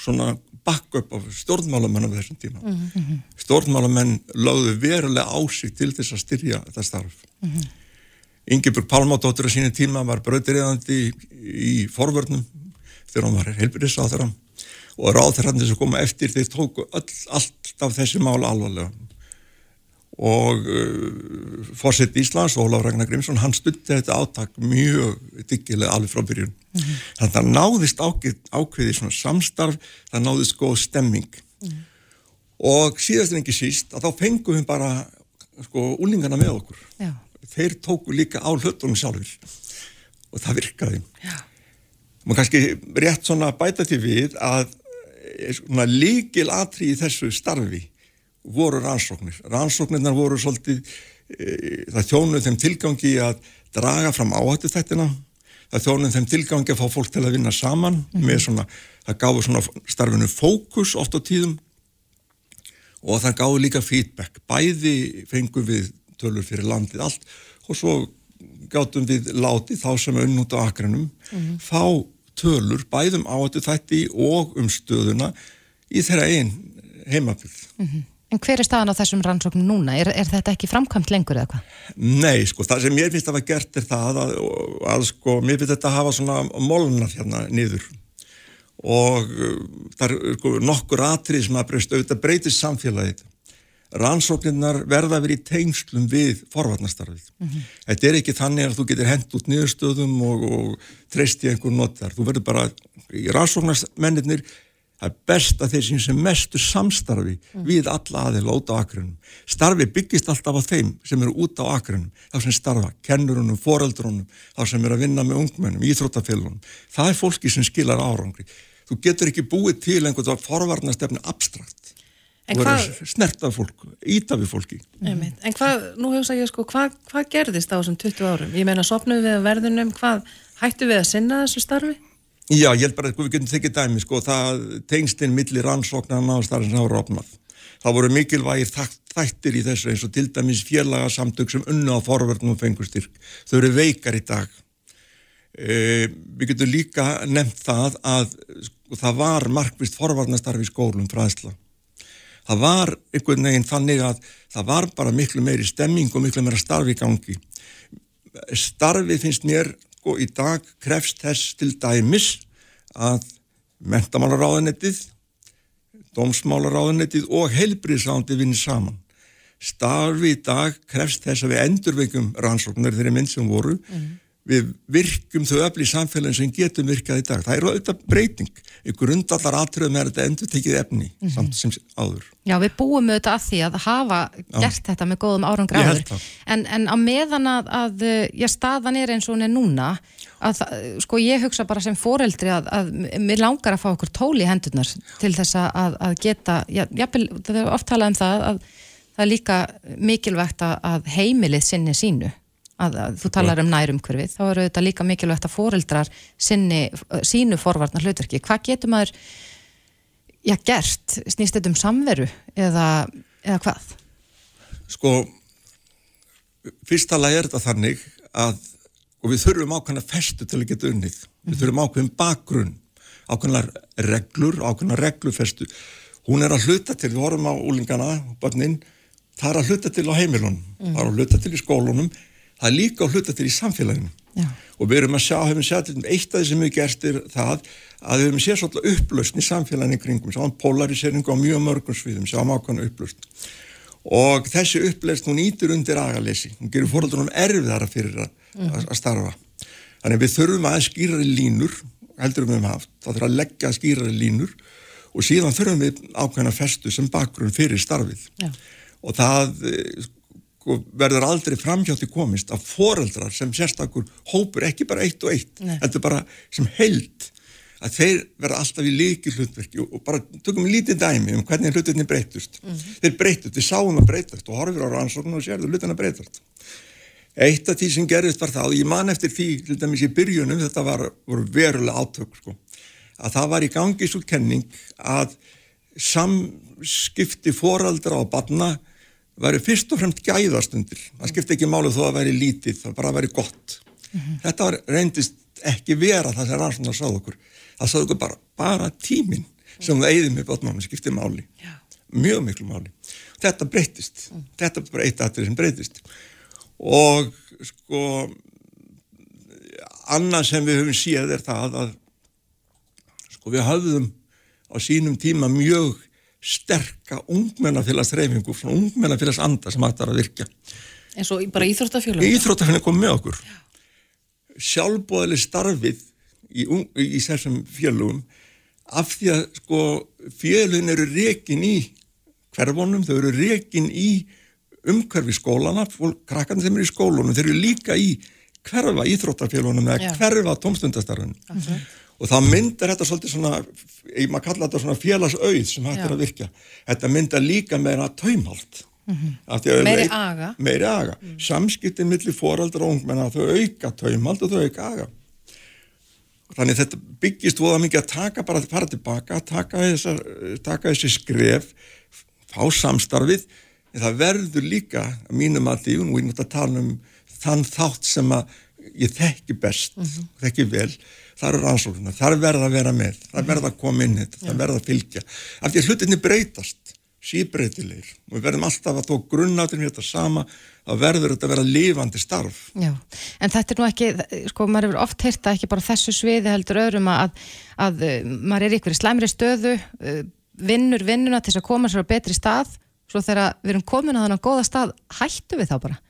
svona backup af stjórnmálamenn á þessum tíma. Mm -hmm. stjórnmálamenn lögðu verulega á sig til þess að styrja þetta starf. Mm -hmm. Ingeborg Pálmádóttur á sínu tíma var bröðriðandi í, forvörnum þegar hann var þeirra og ráðherrandi sem koma eftir þeir tóku öll, allt af þessi mála alvarlega og uh, fórsett Íslands Ólaf Ragnar Grímsson hann stutti þetta áttak mjög diggilega alveg frá byrjun mm -hmm. þannig að það náðist ákveð, ákveði svona samstarf, það náðist góð stemming mm -hmm. og síðast en ekki síst að þá fengum við bara sko úlingana með okkur Já. Þeir tóku líka á hlutunum sjálfur og það virkaði. Maður kannski rétt svona bæta til við að eh, svona líkil atri í þessu starfi voru rannsóknir. Rannsóknirnar voru svolítið, e, það þjónuð þeim tilgangi að draga fram áhættu þettina, það þjónuð þeim tilgangi að fá fólk til að vinna saman mm með svona, það gáði svona starfinu fókus oft á tíðum. Og það gáði líka feedback. Bæði fengum við tölur fyrir landið allt og svo gáttum við látið þá sem er unnútt á akranum, mm -hmm. fá tölur bæðum áhættu þætti og um stöðuna í þeirra einn heimabyrð. Mm -hmm. En hver er staðan á þessum rannsóknum núna? Er, er þetta ekki framkvæmt lengur eða hvað? Nei, sko, það sem mér finnst að hafa gert er það að, að sko, mér finnst þetta að hafa svona molnar hérna niður og uh, það er sko, nokkur atrið sem að breyst auðvitað breytist samfélagið. Rannsóknirnar verða að vera í tengslum við forvarnastarfið. Mm -hmm. Þetta er ekki þannig að þú getur hendt út niðurstöðum og, og treyst í einhver notar. Þú verður bara, í rannsóknarsmennir það er best að þeir sem mestu samstarfi mm. við alla aðeila út á akrunum. Starfi byggist alltaf á þeim sem eru út á akrunum, þá sem starfa, kennurunum, foreldrunum, þá sem eru að vinna með ungmennum, íþróttafélunum. Það er fólki sem skilar árangri. Þú getur ekki búið til einhvern forvarnastefni abstrakt. Þú verður snert af fólk, ít af við fólki. Mm. En hvað, nú hefur ég sko, hvað, hvað gerðist á þessum 20 árum? Ég meina, sopnum við að verðunum, hvað hættu við að sinna þessu starfi? Já, ég held bara að við getum þykir dæmi sko, það tengstinn millir rannsóknarna og starfins hafa rofnað. Það voru mikilvægir þættir í þessu eins og til dæmis félagasamtök sem unna á forverðnum fengustyrk. Þau eru veikar í dag. E, við getum líka nefnt það að sko, það var markvist forvarnastarfi í skólum fræðsla. Það var einhvern veginn þannig að það var bara miklu meiri stemming og miklu meira starfi í gangi. Starfi finnst mér sko í dag krefst þess til dæmis að mentamálaráðanettið, dómsmálaráðanettið og heilbríðsándi vinni saman. Starfi í dag krefst þess að við endurveikum rannsóknar þeirri minn sem voru mm við virkum þau öfli í samfélagin sem getum virkað í dag. Það er auðvitað breyting. Í grundallar atröðum er þetta endur tekið efni mm -hmm. samt sem áður. Já, við búum auðvitað að því að hafa já. gert þetta með góðum árangur áður. En, en á meðan að, að já, staðan er eins og hún er núna að, sko, ég hugsa bara sem foreldri að, að mér langar að fá okkur tól í hendurnar til þess að, að geta, já, það er oft talað um það að það er líka mikilvægt að heimilið sinni sínu að, að þú talar um nærumhverfið, þá eru þetta líka mikilvægt að fóreldrar sinni, sínu forvarnar hlutverki. Hvað getur maður já, gert? Snýst þetta um samveru eða, eða hvað? Sko, fyrstala er þetta þannig að og við þurfum ákveðna festu til að geta unnið. Við þurfum ákveðin bakgrunn, ákveðna reglur, ákveðna reglufestu. Hún er að hluta til, við horfum á úlingana, börnin, það er að hluta til á heimilunum, mm. það er að hluta til í skólunum, það er líka á hluta til í samfélaginu. Já. og við erum að sjá, hefum séð til eitt af því sem við gerst er það að við hefum séð svolítið upplausn í samfélaginu kringum, sjáum polariseringu á mjög mörgum sviðum, sjáum ákvæmna upplausn. Og þessi upplausn hún ítur undir agalesi, hún gerir fóröldunum erfiðara fyrir að, að, að starfa. Þannig að við þurfum að skýrari línur heldur við um haft, þá þurfum að leggja skýrari línur og síðan þurfum við ákveðna festu sem bakgrunn fyrir starfið. Já. og það eh, sko, verður aldrei framhjátti komist að foreldrar sem sérstakur hópur ekki bara eitt og eitt Nei. þetta er bara sem held að þeir verða alltaf í líki hlutverki og, bara tökum lítið dæmi um hvernig hlutinni breytust þeir breytust, við sáum að breytast og horfir á rannsóknu og sérðu hlutina breytast eitt af því sem gerist var það og ég man eftir því, til dæmis í byrjunum þetta var, voru verulega átök sko, að það var í gangi svo kenning að samskipti foraldra og barna væri fyrst og fremst gæðastundir. Það skipti ekki máli þó að væri lítið það bara væri gott. Þetta var, reyndist ekki vera það sem rannsóknar sáð okkur. Það sáð okkur bara, bara tíminn sem það eigði með botnum skipti máli. Já. mjög miklu máli. Þetta breytist, þetta er bara eitt aðrið sem breytist og sko annað sem við höfum séð er það að sko við höfðum á sínum tíma mjög sterka ungmennafélagsreifingu svona ungmennafélagsanda sem ættar að virka og í- bara íþróttafjölum Íþróttafélagin kom með okkur. Sjálfbóðali starfið í, ung- í þessum félugum af því að sko félugin eru rekin í hverfunum, þau eru rekin í umhverfi skólana, fólk, krakkarnir sem eru í skólunum, þeir eru líka í hverfa íþróttafélagunum eða hverfa tómstundastarfinu og þá myndar þetta svolítið svona ég maður kalla þetta svona félagsauð sem hægt er Já. að virka þetta myndar líka meira taumhald. Því að Meiri aga. meiri aga, samskiptin millir foraldra og ungmenna, þau auka taumald og þau auka aga. Þannig þetta byggist voða mikið að taka bara að fara tilbaka, taka, þessar, taka þessi skref fá samstarfið. En það verður líka að mínum að því, og nú er náttúrulega tala um þann þátt sem að ég þekki best, þekki vel það eru rannsóknar, það verða að vera með það verða að koma inn þetta, það verða að fylgja. Af því að hlutinni breytast síbreytilegir. Og við verðum alltaf að þó grunnáttinn þetta sama þá verður þetta að vera lifandi starf. Já, en þetta er nú ekki, sko, maður hefur oft heyrt að ekki bara þessu sviði heldur öðrum að, að uh, maður er ykkur í slæmri stöðu, uh, vinnur vinnuna til þess að koma sér á betri stað, svo þegar við erum komin á þannig góða stað, hættu við þá bara.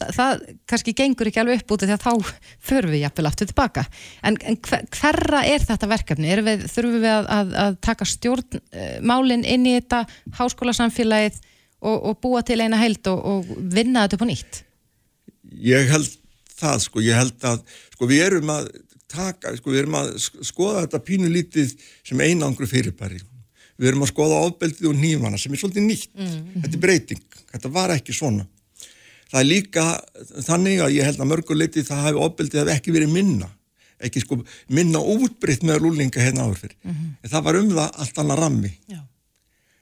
Þa, það kannski gengur ekki alveg upp út því að þá förum við jafnvel aftur tilbaka. En, en hver, hverra er þetta verkefni? Við, þurfum við að, að, að taka stjórnmálin inn í þetta háskólasamfélagið og, og búa til eina held og, og vinna þetta upp á nýtt? ég held það sko, ég held að sko við erum að taka, sko við erum að sk- skoða þetta pínu lítið sem einangru fyrirbæri við erum að skoða ofbeldið og nýfana sem er svolítið nýtt þetta er breyting, þetta var ekki svona það er líka þannig að ég held að mörguleiti það hafi ofbeldið hafi ekki verið minna ekki sko minna útbreytt með rúlinga hérna áður fyrir en það var um það allt annað rammi Já.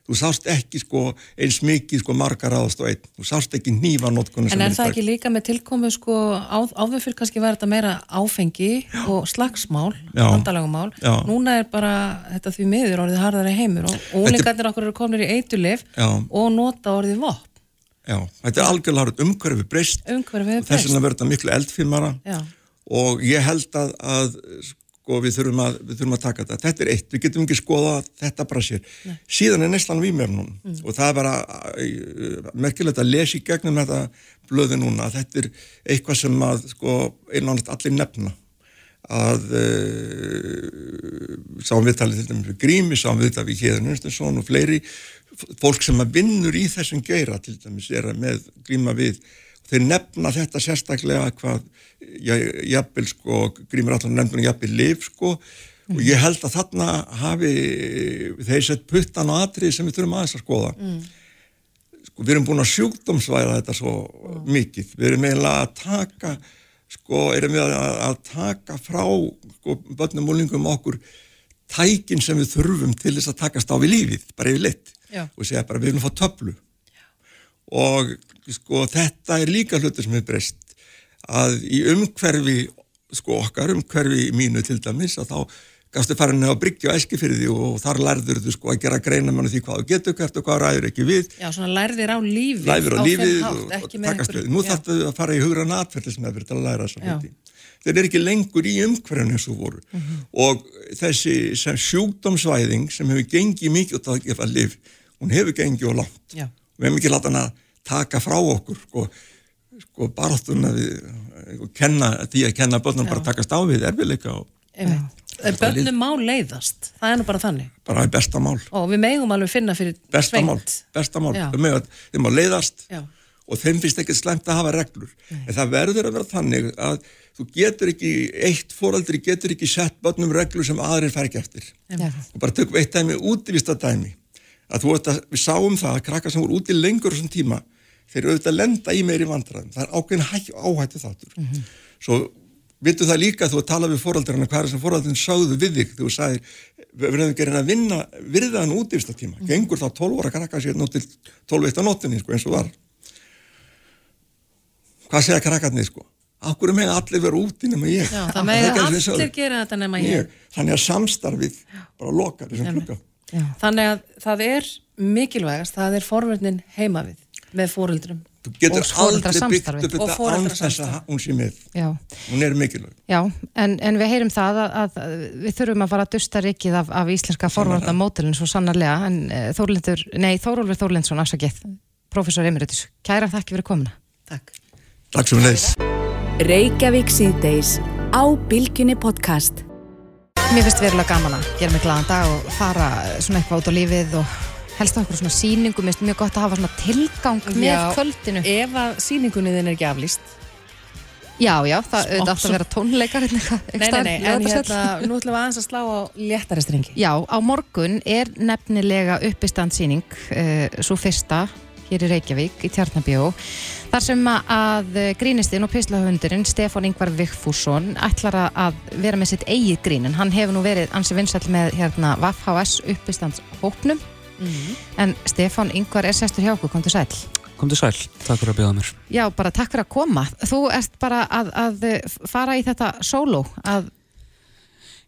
þú sást ekki sko eins mikið sko margar aðast og einn þú sást ekki nýfanótkunni En er það ekki líka með tilkomu sko áður fyrir kannski var þetta meira áfengi og slagsmál, Já. vandalagumál Já. núna er bara þetta því miður orðið harðari heimur og úlingarnir okkur eru komnir í eitulif Já. og nota orðið vopp Já, þetta er algjörlega umhverfi breyst umhverfið og þess vegna verður þetta miklu eldfimara Já. og ég held að, að sko, við, þurfum að við þurfum að taka þetta. Þetta er eitt, við getum ekki skoða þetta bara sér. Síðan er neyslan vímefnum Mm. og það er bara merkilegt að lesa í gegnum þetta blöðu núna. Þetta er eitthvað sem að sko, einnáðast allir nefna að uh, sáum viðtalið til dæmis við Grími, sáum viðtalið við Híðan Unstensson og fleiri fólk sem að vinnur í þessum geira til dæmis er að með Gríma við. Þeir nefna þetta sérstaklega hvað jafnvel sko Grímur allan nefnum jafnvel liv sko. Og ég held að þarna hafi þeir sett puttan á atrið sem við þurfum aðeins að skoða. Sko við erum búin að sjúkdómsvæða þetta svo mikið, við erum eiginlega að taka sko, erum við að, að taka frá sko, börnum og lingum okkur tækin sem við þurfum til þess að takast á við lífið, bara yfir lit Já. og segja bara við að fá töflu og sko þetta er líka hlutur sem er breyst að í umhverfi sko okkar umhverfi mínu til dæmis að þá gafstu farin að bryggja og eski fyrir því og þar lærður þú sko að gera greina mann því hvað þú getur hvert og hvað ræður ekki við Já, svona lærðir á lífið læfir á á lífið þinn hátt, og, og með takast við. Nú Já. þarftu að fara í hugra natferðlismeðfyrir til að læra þessa Já. hluti. Þeir eru ekki lengur í umhverjum eins og voru. Og þessi sem sjúkdómsvæðing sem hefur gengið mikið út að gefa liv hún hefur gengið og langt. Já. við hefum ekki láta hann að taka frá okkur sko, sko baráttuna við og kenna, því að kenna börnum bara að takast á við erfiðleika og Bönnum má leiðast, það er nú bara þannig. Bara er besta mál. Og við megum alveg finna fyrir besta sveitt. mál, besta mál. Já. þeim, má leiðast Já. og þeim finnst ekki slæmt að hafa reglur. En það verður að vera þannig að þú getur ekki, eitt fóraldri getur ekki sett börnum reglur sem aðrir fær ekki eftir. Já. og bara tökum eitt dæmi útivista dæmi. Að þú veist að við sáum það að krakka sem voru úti lengur þessum tíma þeir eru auðvitað að lenda í meiri vandræðum. Það er ákveðin hæ- áhættu þáttur svo vitu það líka þú að tala við fóraldrarna hvað er sem fóraldrin sáðu við þig? Þú sagðir, við verðum ekki að reyna að vinna virðaðan útivista tíma, gengur þá 12 ára krakka sér nú til 12 eitt á nóttinni sko, eins og var. Hvað segja krakkarnir sko Akkur með allir vera úti nema ég? Já, það með allir gera þetta nema ég. ég. Þannig að samstarfið bara lokar þessum klukka Þannig að það er mikilvægast, það er forverðnin heima við með fóreldrum. Þú getur aldrei byggt upp þetta foreldra án þess að hún sé með. Já, hún er mikilvæg. Já, en, en við heyrum það að, að við þurfum að fara að dusta rikið af, af íslenska forvarta mótilin svo sannarlega, en uh, Þórlindur, nei, Þórólfur Þórlindsson, afsakið, professor Emeritus, kæra þakki fyrir komuna. Takk. Takk sem við leiðis Reykjavík síðdeis á Bilginni podcast. Mér finnst verulega gaman að gera mig glaðan dag og fara svona eitthvað út á lífið og helst á einhverjum svona sýningu, mér finnst mjög gott að hafa svona tilgang með Já. kvöldinu. Ef að sýningunni þinn er ekki aflýst. Já, já, það auðvitað átt að vera tónleikar hérna eitthvað, Nei, nei, nei, en hérna, nú ætlum við aðeins að slá á léttari strengi. Já, á morgun er nefnilega uppistandsýning, uh, svo fyrsta hér í Reykjavík, í Tjarnabjó, þar sem að grínistinn og pislahundurinn Stefán Ingvar Vigfússon ætlar að- vera með sitt eigið grín, en hann hefur nú verið ansi vinsall með hérna VFHS uppistandshópnum, en Stefán Ingvar er sestur hjá okkur, kom til sæl. Kom til sæl, takk fyrir að bjóða mér. Já, bara takk fyrir að koma. Þú ert bara að, að fara í þetta sóló, að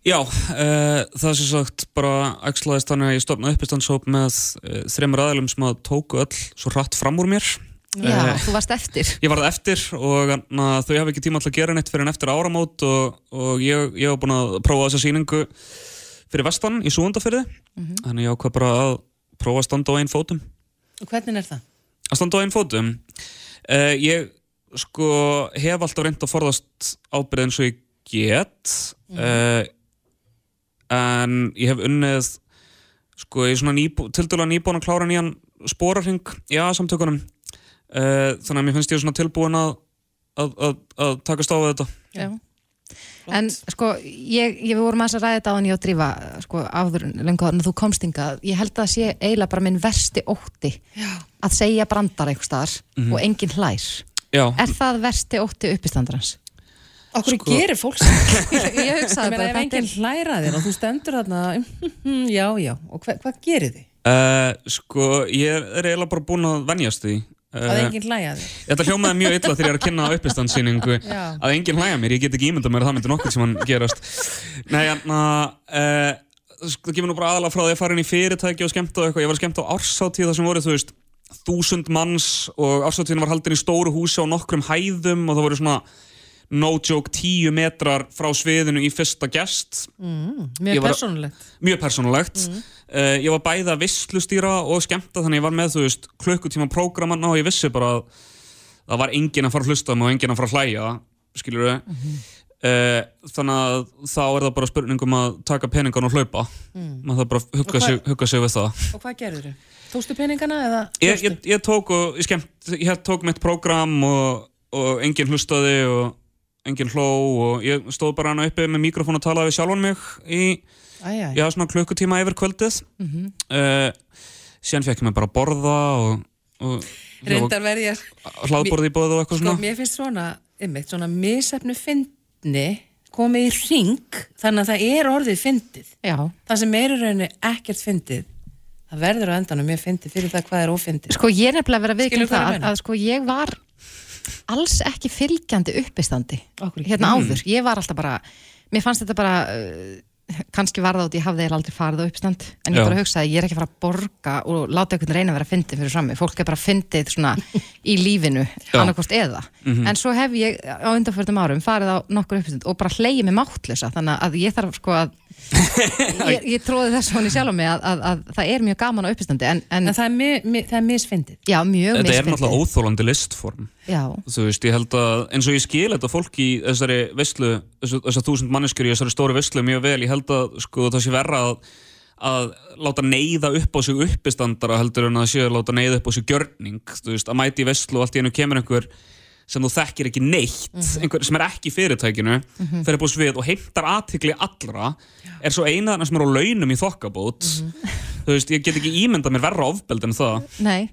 Já, uh, það er sem sagt bara axlaðist þannig að ég stofnaði uppistandshóp með uh, þreymur aðlum sem að tóku öll svo hratt fram úr mér. Já, Eh, þú varst eftir. Ég varð eftir og na, þau hafi ekki tíma alltaf að gera neitt fyrir en eftir áramót og, og ég, ég hef búin að prófa þessa sýningu fyrir vestan í súundafyrði. Þannig ég ákvað bara að prófa að standa á einn fótum. Og hvernig er það? að standa á einn fótum uh, ég sko hef alltaf reynd að forðast ábyrð eins og ég get uh, en ég hef unnið sko ég er svona nýbú, til dæla nýbúin að klára nýjan spórarhing í aðsamtökunum uh, þannig að mér finnst ég svona tilbúin að að, að, að takast á við þetta. Já. En sko, ég, ég við vorum aðeins að ræða þetta á hann ég og drífa sko, áður lengur en þú komst hingað. Ég held að það sé eiginlega bara minn versti ótti Já. að segja brandar einhver staðar og enginn hlær. Já, Er það versti ótti uppistandarans? Okkur Sko- gerir fólk sem ég Ég hugsaði bara ef enginn er, hlæraðir og þú stendur þarna já, já, og hva, hvað gerir þið? uh, sko ég er eiginlega bara búin að venjast því. Að uh, enginn hlæjaði Þetta hljómaði mjög illa þegar ég er að kynna uppistandsýningu Já. að enginn hlæja mér, ég get ekki ímyndað mér að það myndi nokkur sem hann gerast. Nei, hérna uh, það kemur nú bara aðalega frá því að fara inn í fyrirtæki og skemmta og eitthvað, ég var að skemmta á ársáttíð þar sem voru, þú veist, þúsund manns og ársáttíðin var haldin í stóru húsi á nokkrum hæðum og það voru svona no joke tíu metrar frá sviðinu í fyrsta gest. Ég Mjög persónulegt. Mjög persónulegt. Uh, ég var bæði að visslustýra og skemmta þannig ég var með þú veist klukkutíma prógramanna og ég vissi bara að það var enginn að fara að hlusta og enginn að fara að hlæja skilur við þannig að þá er það bara spurningum að taka peningan og hlaupa. Maður það bara hugga sig, hugga sig við það. Og hvað gerður þið? Tókstu peningana eða ég, ég, ég tók og ég skemmt ég tók mitt prógram og, og enginn hlustaði og enginn hló og ég stóð bara hana uppi með mikrofón og talaði við sjálfan mig í æ, já, svona klukkutíma yfir kvöldið. Uh, síðan fekk ég mig bara að borða og, og Reyndar verði ég hlaðborði í bóðu og eitthvað Sko, svona. mér finnst svona, einmitt, svona misefnu fyndni komið í ring þannig að það er orðið fyndið. Já, það sem er í rauninni ekkert fyndið það verður á endanum mjög fyndið fyrir það hvað er ófyndið. Sko ég er nefnilega verið að ég það að, að sko ég var alls ekki fylgjandi uppistandi hérna áður, ég var alltaf bara mér fannst þetta bara uh, kannski var það út, ég hafði eiginlega aldrei farið á uppstand en ég Já. bara hugsaði, ég er ekki að fara að borga og láta einhvern reyna að vera fyndið fyrir frammi fólk er bara fyndið svona í lífinu annarkost eða. Mhm. en svo hef ég á undanfjörðum árum farið á nokkur uppstand og bara hleyið mig máttlösa þannig að ég þarf sko að ég, ég tróði þess svona í sjálf mig að, að, að það er mjög gaman á uppstandi en, en, En það er, mi, mi, það er misfindið. já, mjög Þetta er náttúrulega óþólandi listform. Já, þú veist, ég held að eins og ég skil þetta fólk í þessari veistlu þessar þúsund manneskjur í þessari stóru veistlu mjög vel, ég held að sko, það sé verra að, að láta neyða upp á sig uppistandara heldur en að sé að láta neyða upp á sig gjörning. Þú veist, að mæti í veistlu og allt í einu kemur einhver sem þú þekkir ekki neitt einhver sem er ekki í fyrirtækinu fer upp á svið og heimtar aðtikli allra er svo eina þarna sem er á launum í þokkabót. Þú veist, ég get ekki ímyndað mér verra ofbeld en það. Nei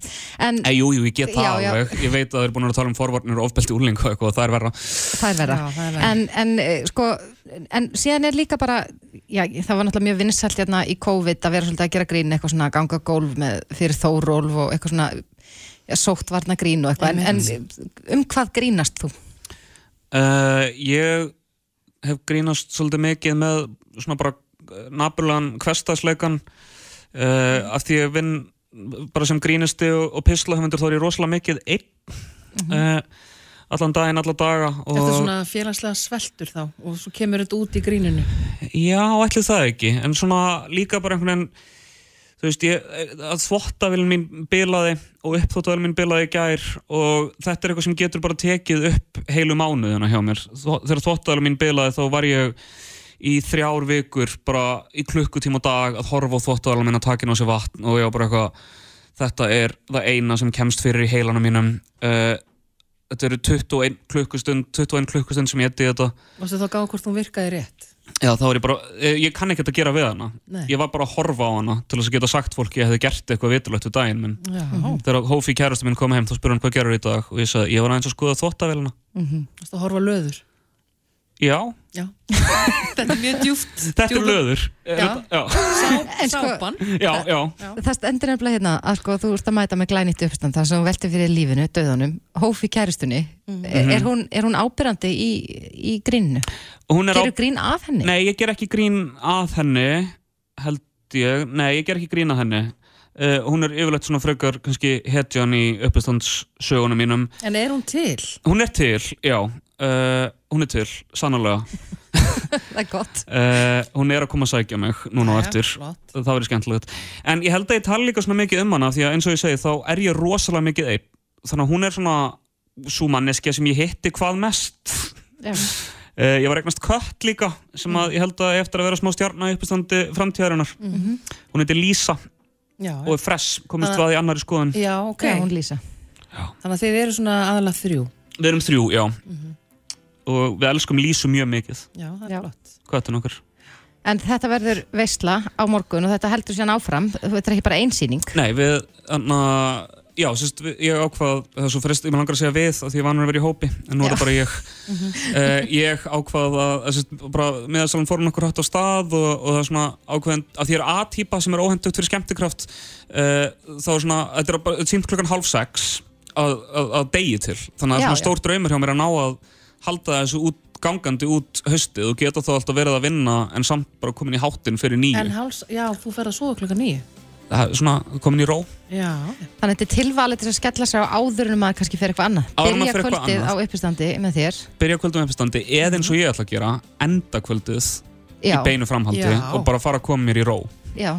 en Ei, jú, jú, ég get það alveg. Ég veit að þeir eru búin að tala um forvarnir og ofbeldi úrling og eitthvað, það er verra. Það er verða Já, það er verra. en, en eh, sko en síðan er líka bara já, það var náttúrulega mjög vinsælt hérna í COVID að vera svolítið að gera grín eitthvað svona ganga gólf með fyrir þórólf og eitthvað svona sóttvarna grín og eitthvað. En, en um hvað grínast þú? uh, Ég hef grínast svolítið mikið með svona bara nabulan kvestaðsleikan uh, af því ég vinn bara sem grínisti og, og pislahöfundur þá er ég rosalega mikið einn uh, allan daginn, alla daga og Þetta er svona félagslega sveltur þá? Og svo kemur þetta út í gríninu. Já, ætli það ekki, en svona líka bara einhvern veginn þú veist, ég, að þvottavélin mín bilaði og uppþvottavélin mín bilaði í gær og þetta er eitthvað sem getur bara tekið upp heilu mánuðina hjá mér. Þegar þvottavélin mín bilaði þá var ég í þrjár vikur bara í klukkutíma á dag að horfa á þvottavélin mín að taka inn á sig vatn og ég var bara eitthvað þetta er það eina sem kemst fyrir í heilanum mínum. Uh, þetta eru 21 klukkustund 21 klukkustund sem ég eddi þetta. Varstu þá gáð hvort hún virkaði rétt? Já, þá er ég bara, eh, ég kann ekkert að gera við hana. Nei. Ég var bara að horfa á hana til þess að geta sagt fólki að ég hefði gert eitthvað vitulegt við daginn minn. Já. Þegar Hófi kærastu minn kom heim, þá spurði hann hvað gerur í dag? Og ég sagði, ég var aðeins að skoða þvóttavélina Varstu að horfa löður? Já, Já. þetta er mjög djúft. þetta er löður Já. já, En sko- Sápan. já, já. Það stendur nefnilega hérna að sko þú ert að mæta með glænýtt uppstand þar sem þú veltir fyrir lífinu, döðunum hófi kæristunni, er, er, hún, er hún ábyrrandi í, í gríninu? Hún er á Gerur grín af henni? Nei, ég ger ekki grín að henni held ég, nei, ég ger ekki grín að henni uh, Hún er yfirleitt svona frekar kannski hetjan í uppistandsögunum mínum En er hún til? Hún er til, já uh, Hún er til, sannarlega. Það er gott. Uh, hún er að koma að sækja mig núna Jæja, eftir. flott. það verður skemmtilegt. En ég held að ég tala líka svona mikið um hana því að eins og ég segi þá er ég rosalega mikið einn. Þannig að hún er svona svo manneskja sem ég hitti hvað mest. Já. uh, ég var eignast kött líka sem að ég held að eftir að vera smá stjarna í uppistandi framtíðarinnar. Hún heitir Lísa. Já, og er fress komist hvað í annari skoðun. Já ok. Já, hún lýsa. Þannig að þið eru svona aðalega þrjú. við erum þrjú, já og við elskum Lísu mjög mikið Já, það er flott. hvað er nokkur? En þetta verður veisla á morgun og þetta heldur sér áfram. Þetta er ekki bara einsýning. Nei, við, anna, já, sérst, við, ég ákvað, það er svo frist, ég með langar að segja við, af því ég var nú að vera í hópi, en nú er Já. það bara ég. uh, ég ákvað að, að sérst, bara meðalsalan fórum okkur hægt á stað og, og það er svona ákveðin, að því er A-típa sem er óhendugt fyrir skemmtikraft, uh, þá er svona, þetta er bara sínt klukkan hálf sex að, að, að degi til, þannig að Já, svona stór draumur hjá mér að ná að halda þessu út, gangandi út haustið og geta þá alltaf verið að vinna en samt bara komin í háttin fyrir nýju. En háls, já, þú fer að sofa klukka nýju. Það er svona komin í ró. Já. Þannig að þetta er tilvalið til að skella sér á áður en maður kannski fer eitthvað annað. Áður en maður Byrja fer eitthvað kvöldið á annað. uppistandi með þér. byrja kvöldum uppistandi eða eins og ég ætla að gera enda kvöldið Já. í beinu framhaldi Já. og bara fara að koma mér í ró Já.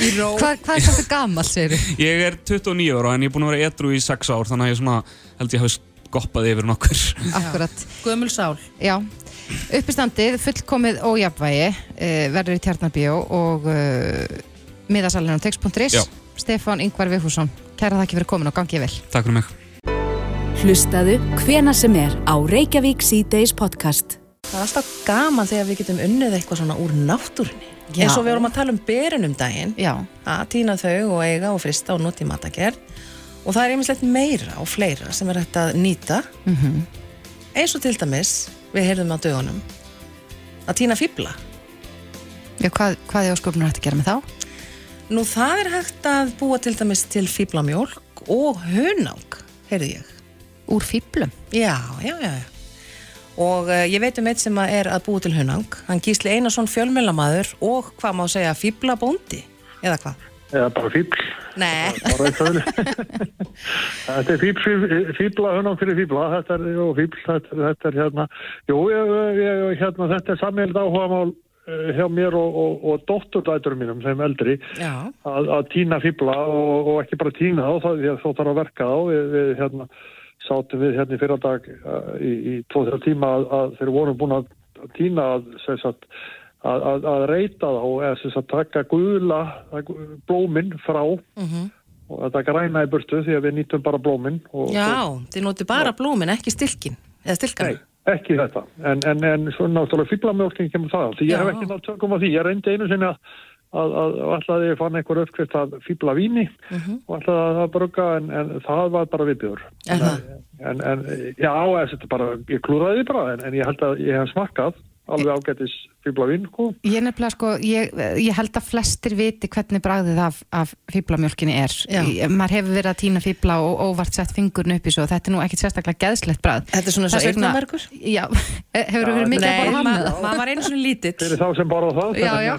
Í ró. Hvað, hvað er þetta gammal, segir þú? ég er 29 ára en ég er búin að vera edru í 6 ár þannig að ég svona, held ég hafi goppað yfir nokkur Akkurat. Gömul sál. Já. Uppistandið, fullkomið ójafnvægi, uh, verður í Tjarnabíó og uh, miðasalinn á text.is. Já. Stefán Ingvar Vigfússon, kæra þakki fyrir komin og gangið vel. takk fyrir mig Hlustaðu hvena sem er á Reykjavík C-Days podcast. Það er alltaf gaman þegar við getum unnið eitthvað svona úr náttúrunni. Já. Eins og við vorum að tala um berin um daginn. Já. Að týna þau og eiga og frista og nota í matagerð. Og það er einmislegt meira og fleira sem er hægt að nýta. Mm Eins og til dæmis, við heyrðum á dögunum, að týna fýbla. Já, hvað, hvað er ásköpunar hægt að gera með þá? Nú það er hægt að búa til dæmis til fýblamjólk og hunang, heyrði ég. Úr fýblum? Já, já, já. já. og uh, ég veit um eitt sem að er að búa til hunang hann Gísli Einarsson fjölmjölamæður og hvað má segja fýblabóndi eða hvað? Eða bara öðru þetta er fíbla hönum fyrir fíbla þetta er, jú, fíbl, þetta, þetta er hérna. Jú, ég, ég, hérna, þetta er sammeilд áhugamál eh, hjá mér og, og, og dótturdæturum mínum sem eldri að, að týna fíbla og, og ekki bara týna þá því að þá þarf að verka þá. Við, við hérna sátum við hérna í fyrradag uh, í, í tvo þrjá tíma að, að þeir vorum búin að týna að, sem sagt, að, að, að reyta þá eða sem sagt taka gula að gu- blómin frá og þetta græna í burtu því að við nýtum bara blómin og, já, þið noti bara blómin, ekki stilkin eða stilkana? Nei, ekki þetta. En, en, en svo náttúrulega fíblamjólkin kemur það því ég hef Já. ekki nátt tökum á því. Ég reyndi einu sinni að að, að, að ætlaði ég fann einhver uppskrift að fíbla víni og ætlaði að brugga en, en það var bara viðbjör Er það? en, en já, þetta bara, ég klúraði bara en, en ég held að ég hef smakkað alveg ágætis fíbla vín sko. Ég nefnilega sko, ég, ég held að flestir viti hvernig bragðið af, af fýblamjölkinni er. Já. Maður hefur verið að týna fýbla og óvart sett fingurinn upp í svo. Þetta er nú ekkit sérstaklega geðslegt bragð. Þetta er svona svo eyrnamergur? Já, hefur verið mikið að Nei, borða hann það? maður var einu svona lítill fyrir þá sem bara það Já, já,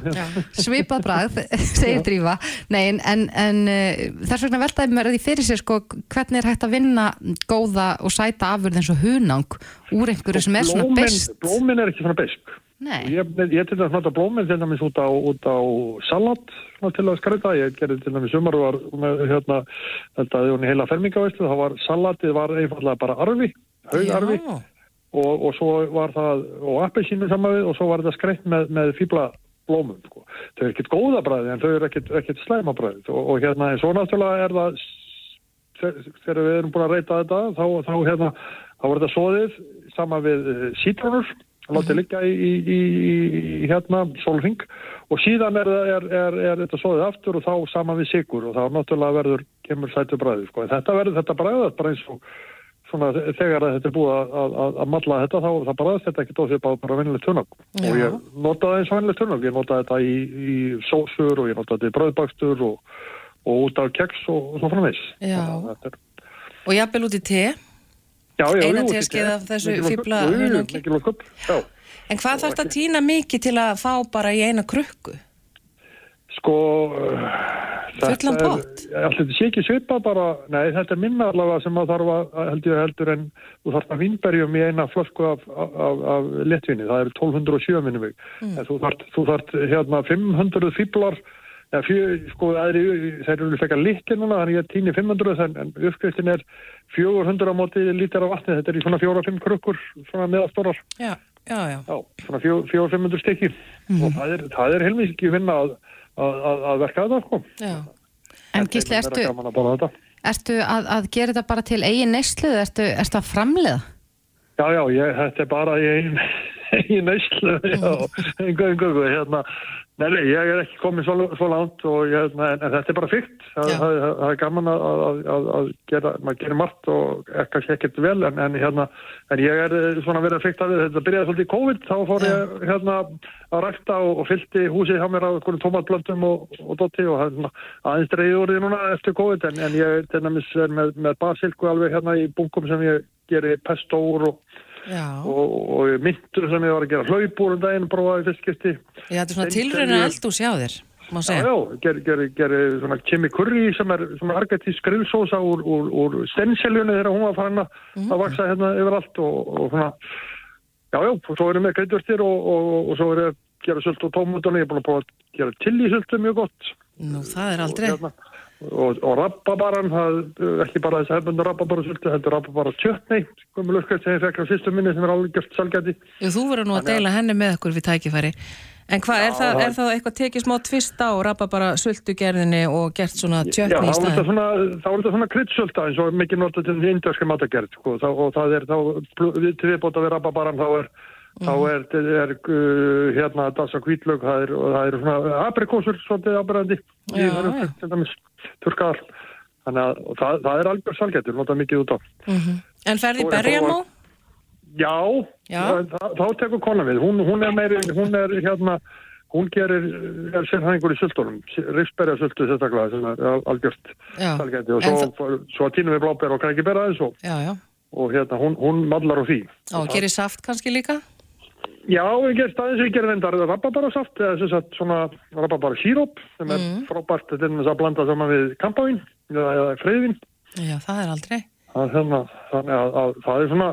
svipað bragð, segir Drífa. Nei, en, en, en uh, þess vegna veltaði mér því fyrir sér sko, hvernig er hægt að vinna góða og sæta afurð eins og hunang úr einhverju sem er svona blómin, best. blómin er ekki svona Nei, Ég, ég til dæmis nota blóminn til dæmis út á, út á salat svona til að skræta. Ég gerði til dæmis sumar og var með hérna, þetta að hún heila fermingavæslu, það var salatið var einfallega bara arfi, haugarfi og, og svo var það, og appelsínu saman við og svo var þetta skrætt með, með fýbla blómum. Sko. Þau eru ekkert góða bræði en þau eru ekkert, ekkert slæma bræði og, og hérna, en svo náttúrulega er það þegar við erum búin að reyta þetta þá, þá hérna, þá var þetta soðið sama við sítrónur látið liggja í, í, í, í hérna sólring og síðan er, er, er, er þetta soðið aftur og þá sama við sigur og þá náttúrulega verður kemur sætu bræði sko. En þetta verður þetta bræðast bara eins og svona þegar þetta er búið að, að, að- að malla þetta þá það bræðast þetta ekki dósið bara, bara vennileg tunnag og ég notaði eins og vennileg tunnag ég notaði þetta í, í sósur og ég notaði þetta í bröðbakstur og, og út af keks og, og svo framvegs Já. Þetta er og jafnvel út í te Eina teskeið er af þessu jú, hunangi? en hvað þarf þetta að týna mikið til að fá bara í eina krukku? Sko Fullan er- pott? Þetta sé ekki svipa bara Nei, þetta er minna allavega sem að þarf að heldur, heldur en þú þarf að vínberjum í eina flösku af, af, af letvinni, það eru 1207 minnum en þú þarf, hérna 500 fíblar eða fjö, sko, aðri, þeir eru fekar litli núna, þannig ég týni 500 en, en uppskriftin er 400 á móti lítar af vatni, þetta er í svona 4-5 krukkur svona meðastórar já, já, já, Já, svona 400-500 stykki. Og það er, það er heilmikið vinna að, að, að, að verka þetta sko. já. en Gísli, Það er ertu, að ertu að, að gera þetta bara til eigin neyslu, ertu, ertu að framleiða? Já, já, ég, þetta er bara í einn ein neyslu, já, einhver, einhver, hérna, nei, nei, ég er ekki komið svo, svo langt og ég, en, en þetta er bara fyrkt, það, það, það, er gaman að, að, að, að gera, maður gerir margt og kannski ekkert vel, en, en hérna, en ég er eh, svona verið að fyrta við, þetta. Byrjaði svolítið í COVID, þá fór ég, hérna, að rækta og, og fyllti húsið hjá mér einhvern tómatblöndum og, og dotti og svona aðeins dreigði úr því núna eftir COVID, en, en ég er með, með basilku alveg hérna í bunkum sem ég geri pesto úr og. Og, og myndur sem ég var að gera hlaupúr um daginn prófaði fyrst skipti Já, þetta er svona ég- eldús hjá þér, má já, segja. já, geri ger, ger, svona chimicurry sem er svona argetísk grillsósa úr, úr, úr stenseljunni þegar hún var farin að að vaksa hérna yfir allt og, og svona já, já, svo erum við greiðvörstir og, og, og svo erum við að gera sult og tómutunni, ég er búin að prófa að gera chili sultu mjög gott. Nú, það er aldrei. og, hérna, og, og rababaran er ekki bara þessi hefbundu rababara sultu, þetta er rababara tjötni komið löskast sem ég fekk á sýstu minni sem er alveg gert salgæti þú verður nú að deila henni með okkur við tækifæri. En hvað, er, það, er það eitthvað tekið smá tvist á bara sultugerðinni og gert svona Já, tjötni í er þetta staðin? svona, þá er þetta svona kryddsölda eins og mikið notað til indverska matagerð sko, og það er þá, við til viðbóta við rababaran þá er, þá er, er, er uh, hérna dasa kvítlög, það er, og það er svona aprikósur svolítið ábyrðandi í dæmis, turkaðar. Þannig að það, það er algjör salgættur, notað mikið út á. En ferði Svo er berjamó? Já, Já. Það, þá tekur konan við. Hún, hún er meiri, hún er hérna, hún gerir, er sérfæðingur í sultunum, riksberja sultu sérstaklega sem er al- algjört Já. salgæti og En svo, svo tínum við bláber og krækibera eins og og hérna, hún, hún mallar á því. Og gerir saft kannski líka? Já, ég gerst aðeins ég gerði vendar rababarasaft eða sem sagt svona rababara síróp sem er Mm. frábært er þess að blanda saman við kampavín eða, freyðvin Já, það er aldrei. það, hérna, þannig að, að það er svona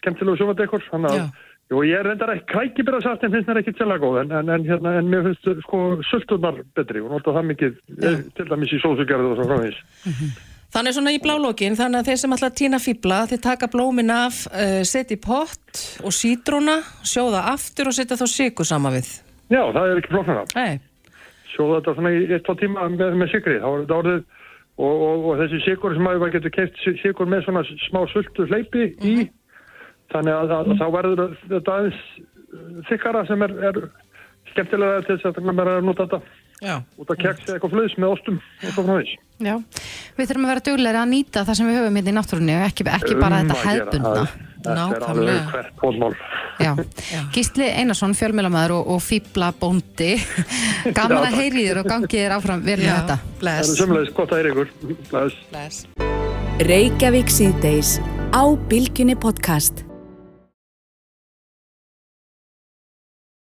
skemmtilegu sjómadekur þannig að Já. Jú, ég er reyndar ekki krækibirasaft en finnst mér ekki sérlega góð en, en, en, hérna, en mér finnst sko sulturnar betri og nota það mikið eh, til dæmis í sósugerðu og svo frá þess. Þannig svona í blálókin, þannig að þeir sem að týna fýbla, þeir taka blómin af, uh, setja í pott og sítróna, sjóða aftur og setja þá sigur sama við. Já, það er ekki flokknara. Nei. Sjóða þetta svona í eitt, tvo tíma með, með sigri. Þá er þetta orðið og, og, og þessi sigur sem maður getur keift sigur með svona smá sultu hleypi í þannig að, að, þá verður þetta aðeins uh, þykkara sem er, er skemmtilega til þess að að nota þetta Já. út að keksa eitthvað flöðs með ostum og svo frá þess. Já, við þurfum að vera duglega að nýta það sem við höfum hérna í náttúrunni og ekki, ekki bara Um þetta hefbundna. Það- er. Já. Gísli Einarsson, fjölmjölamæður og, og fýbla bóndi gaman að heyri þér og gangi þér áfram vel með þetta Það bless. er sömulegis gott að heyra ykkur. Bless. Bless. Reykjavík síðdeis á Bilginni podcast.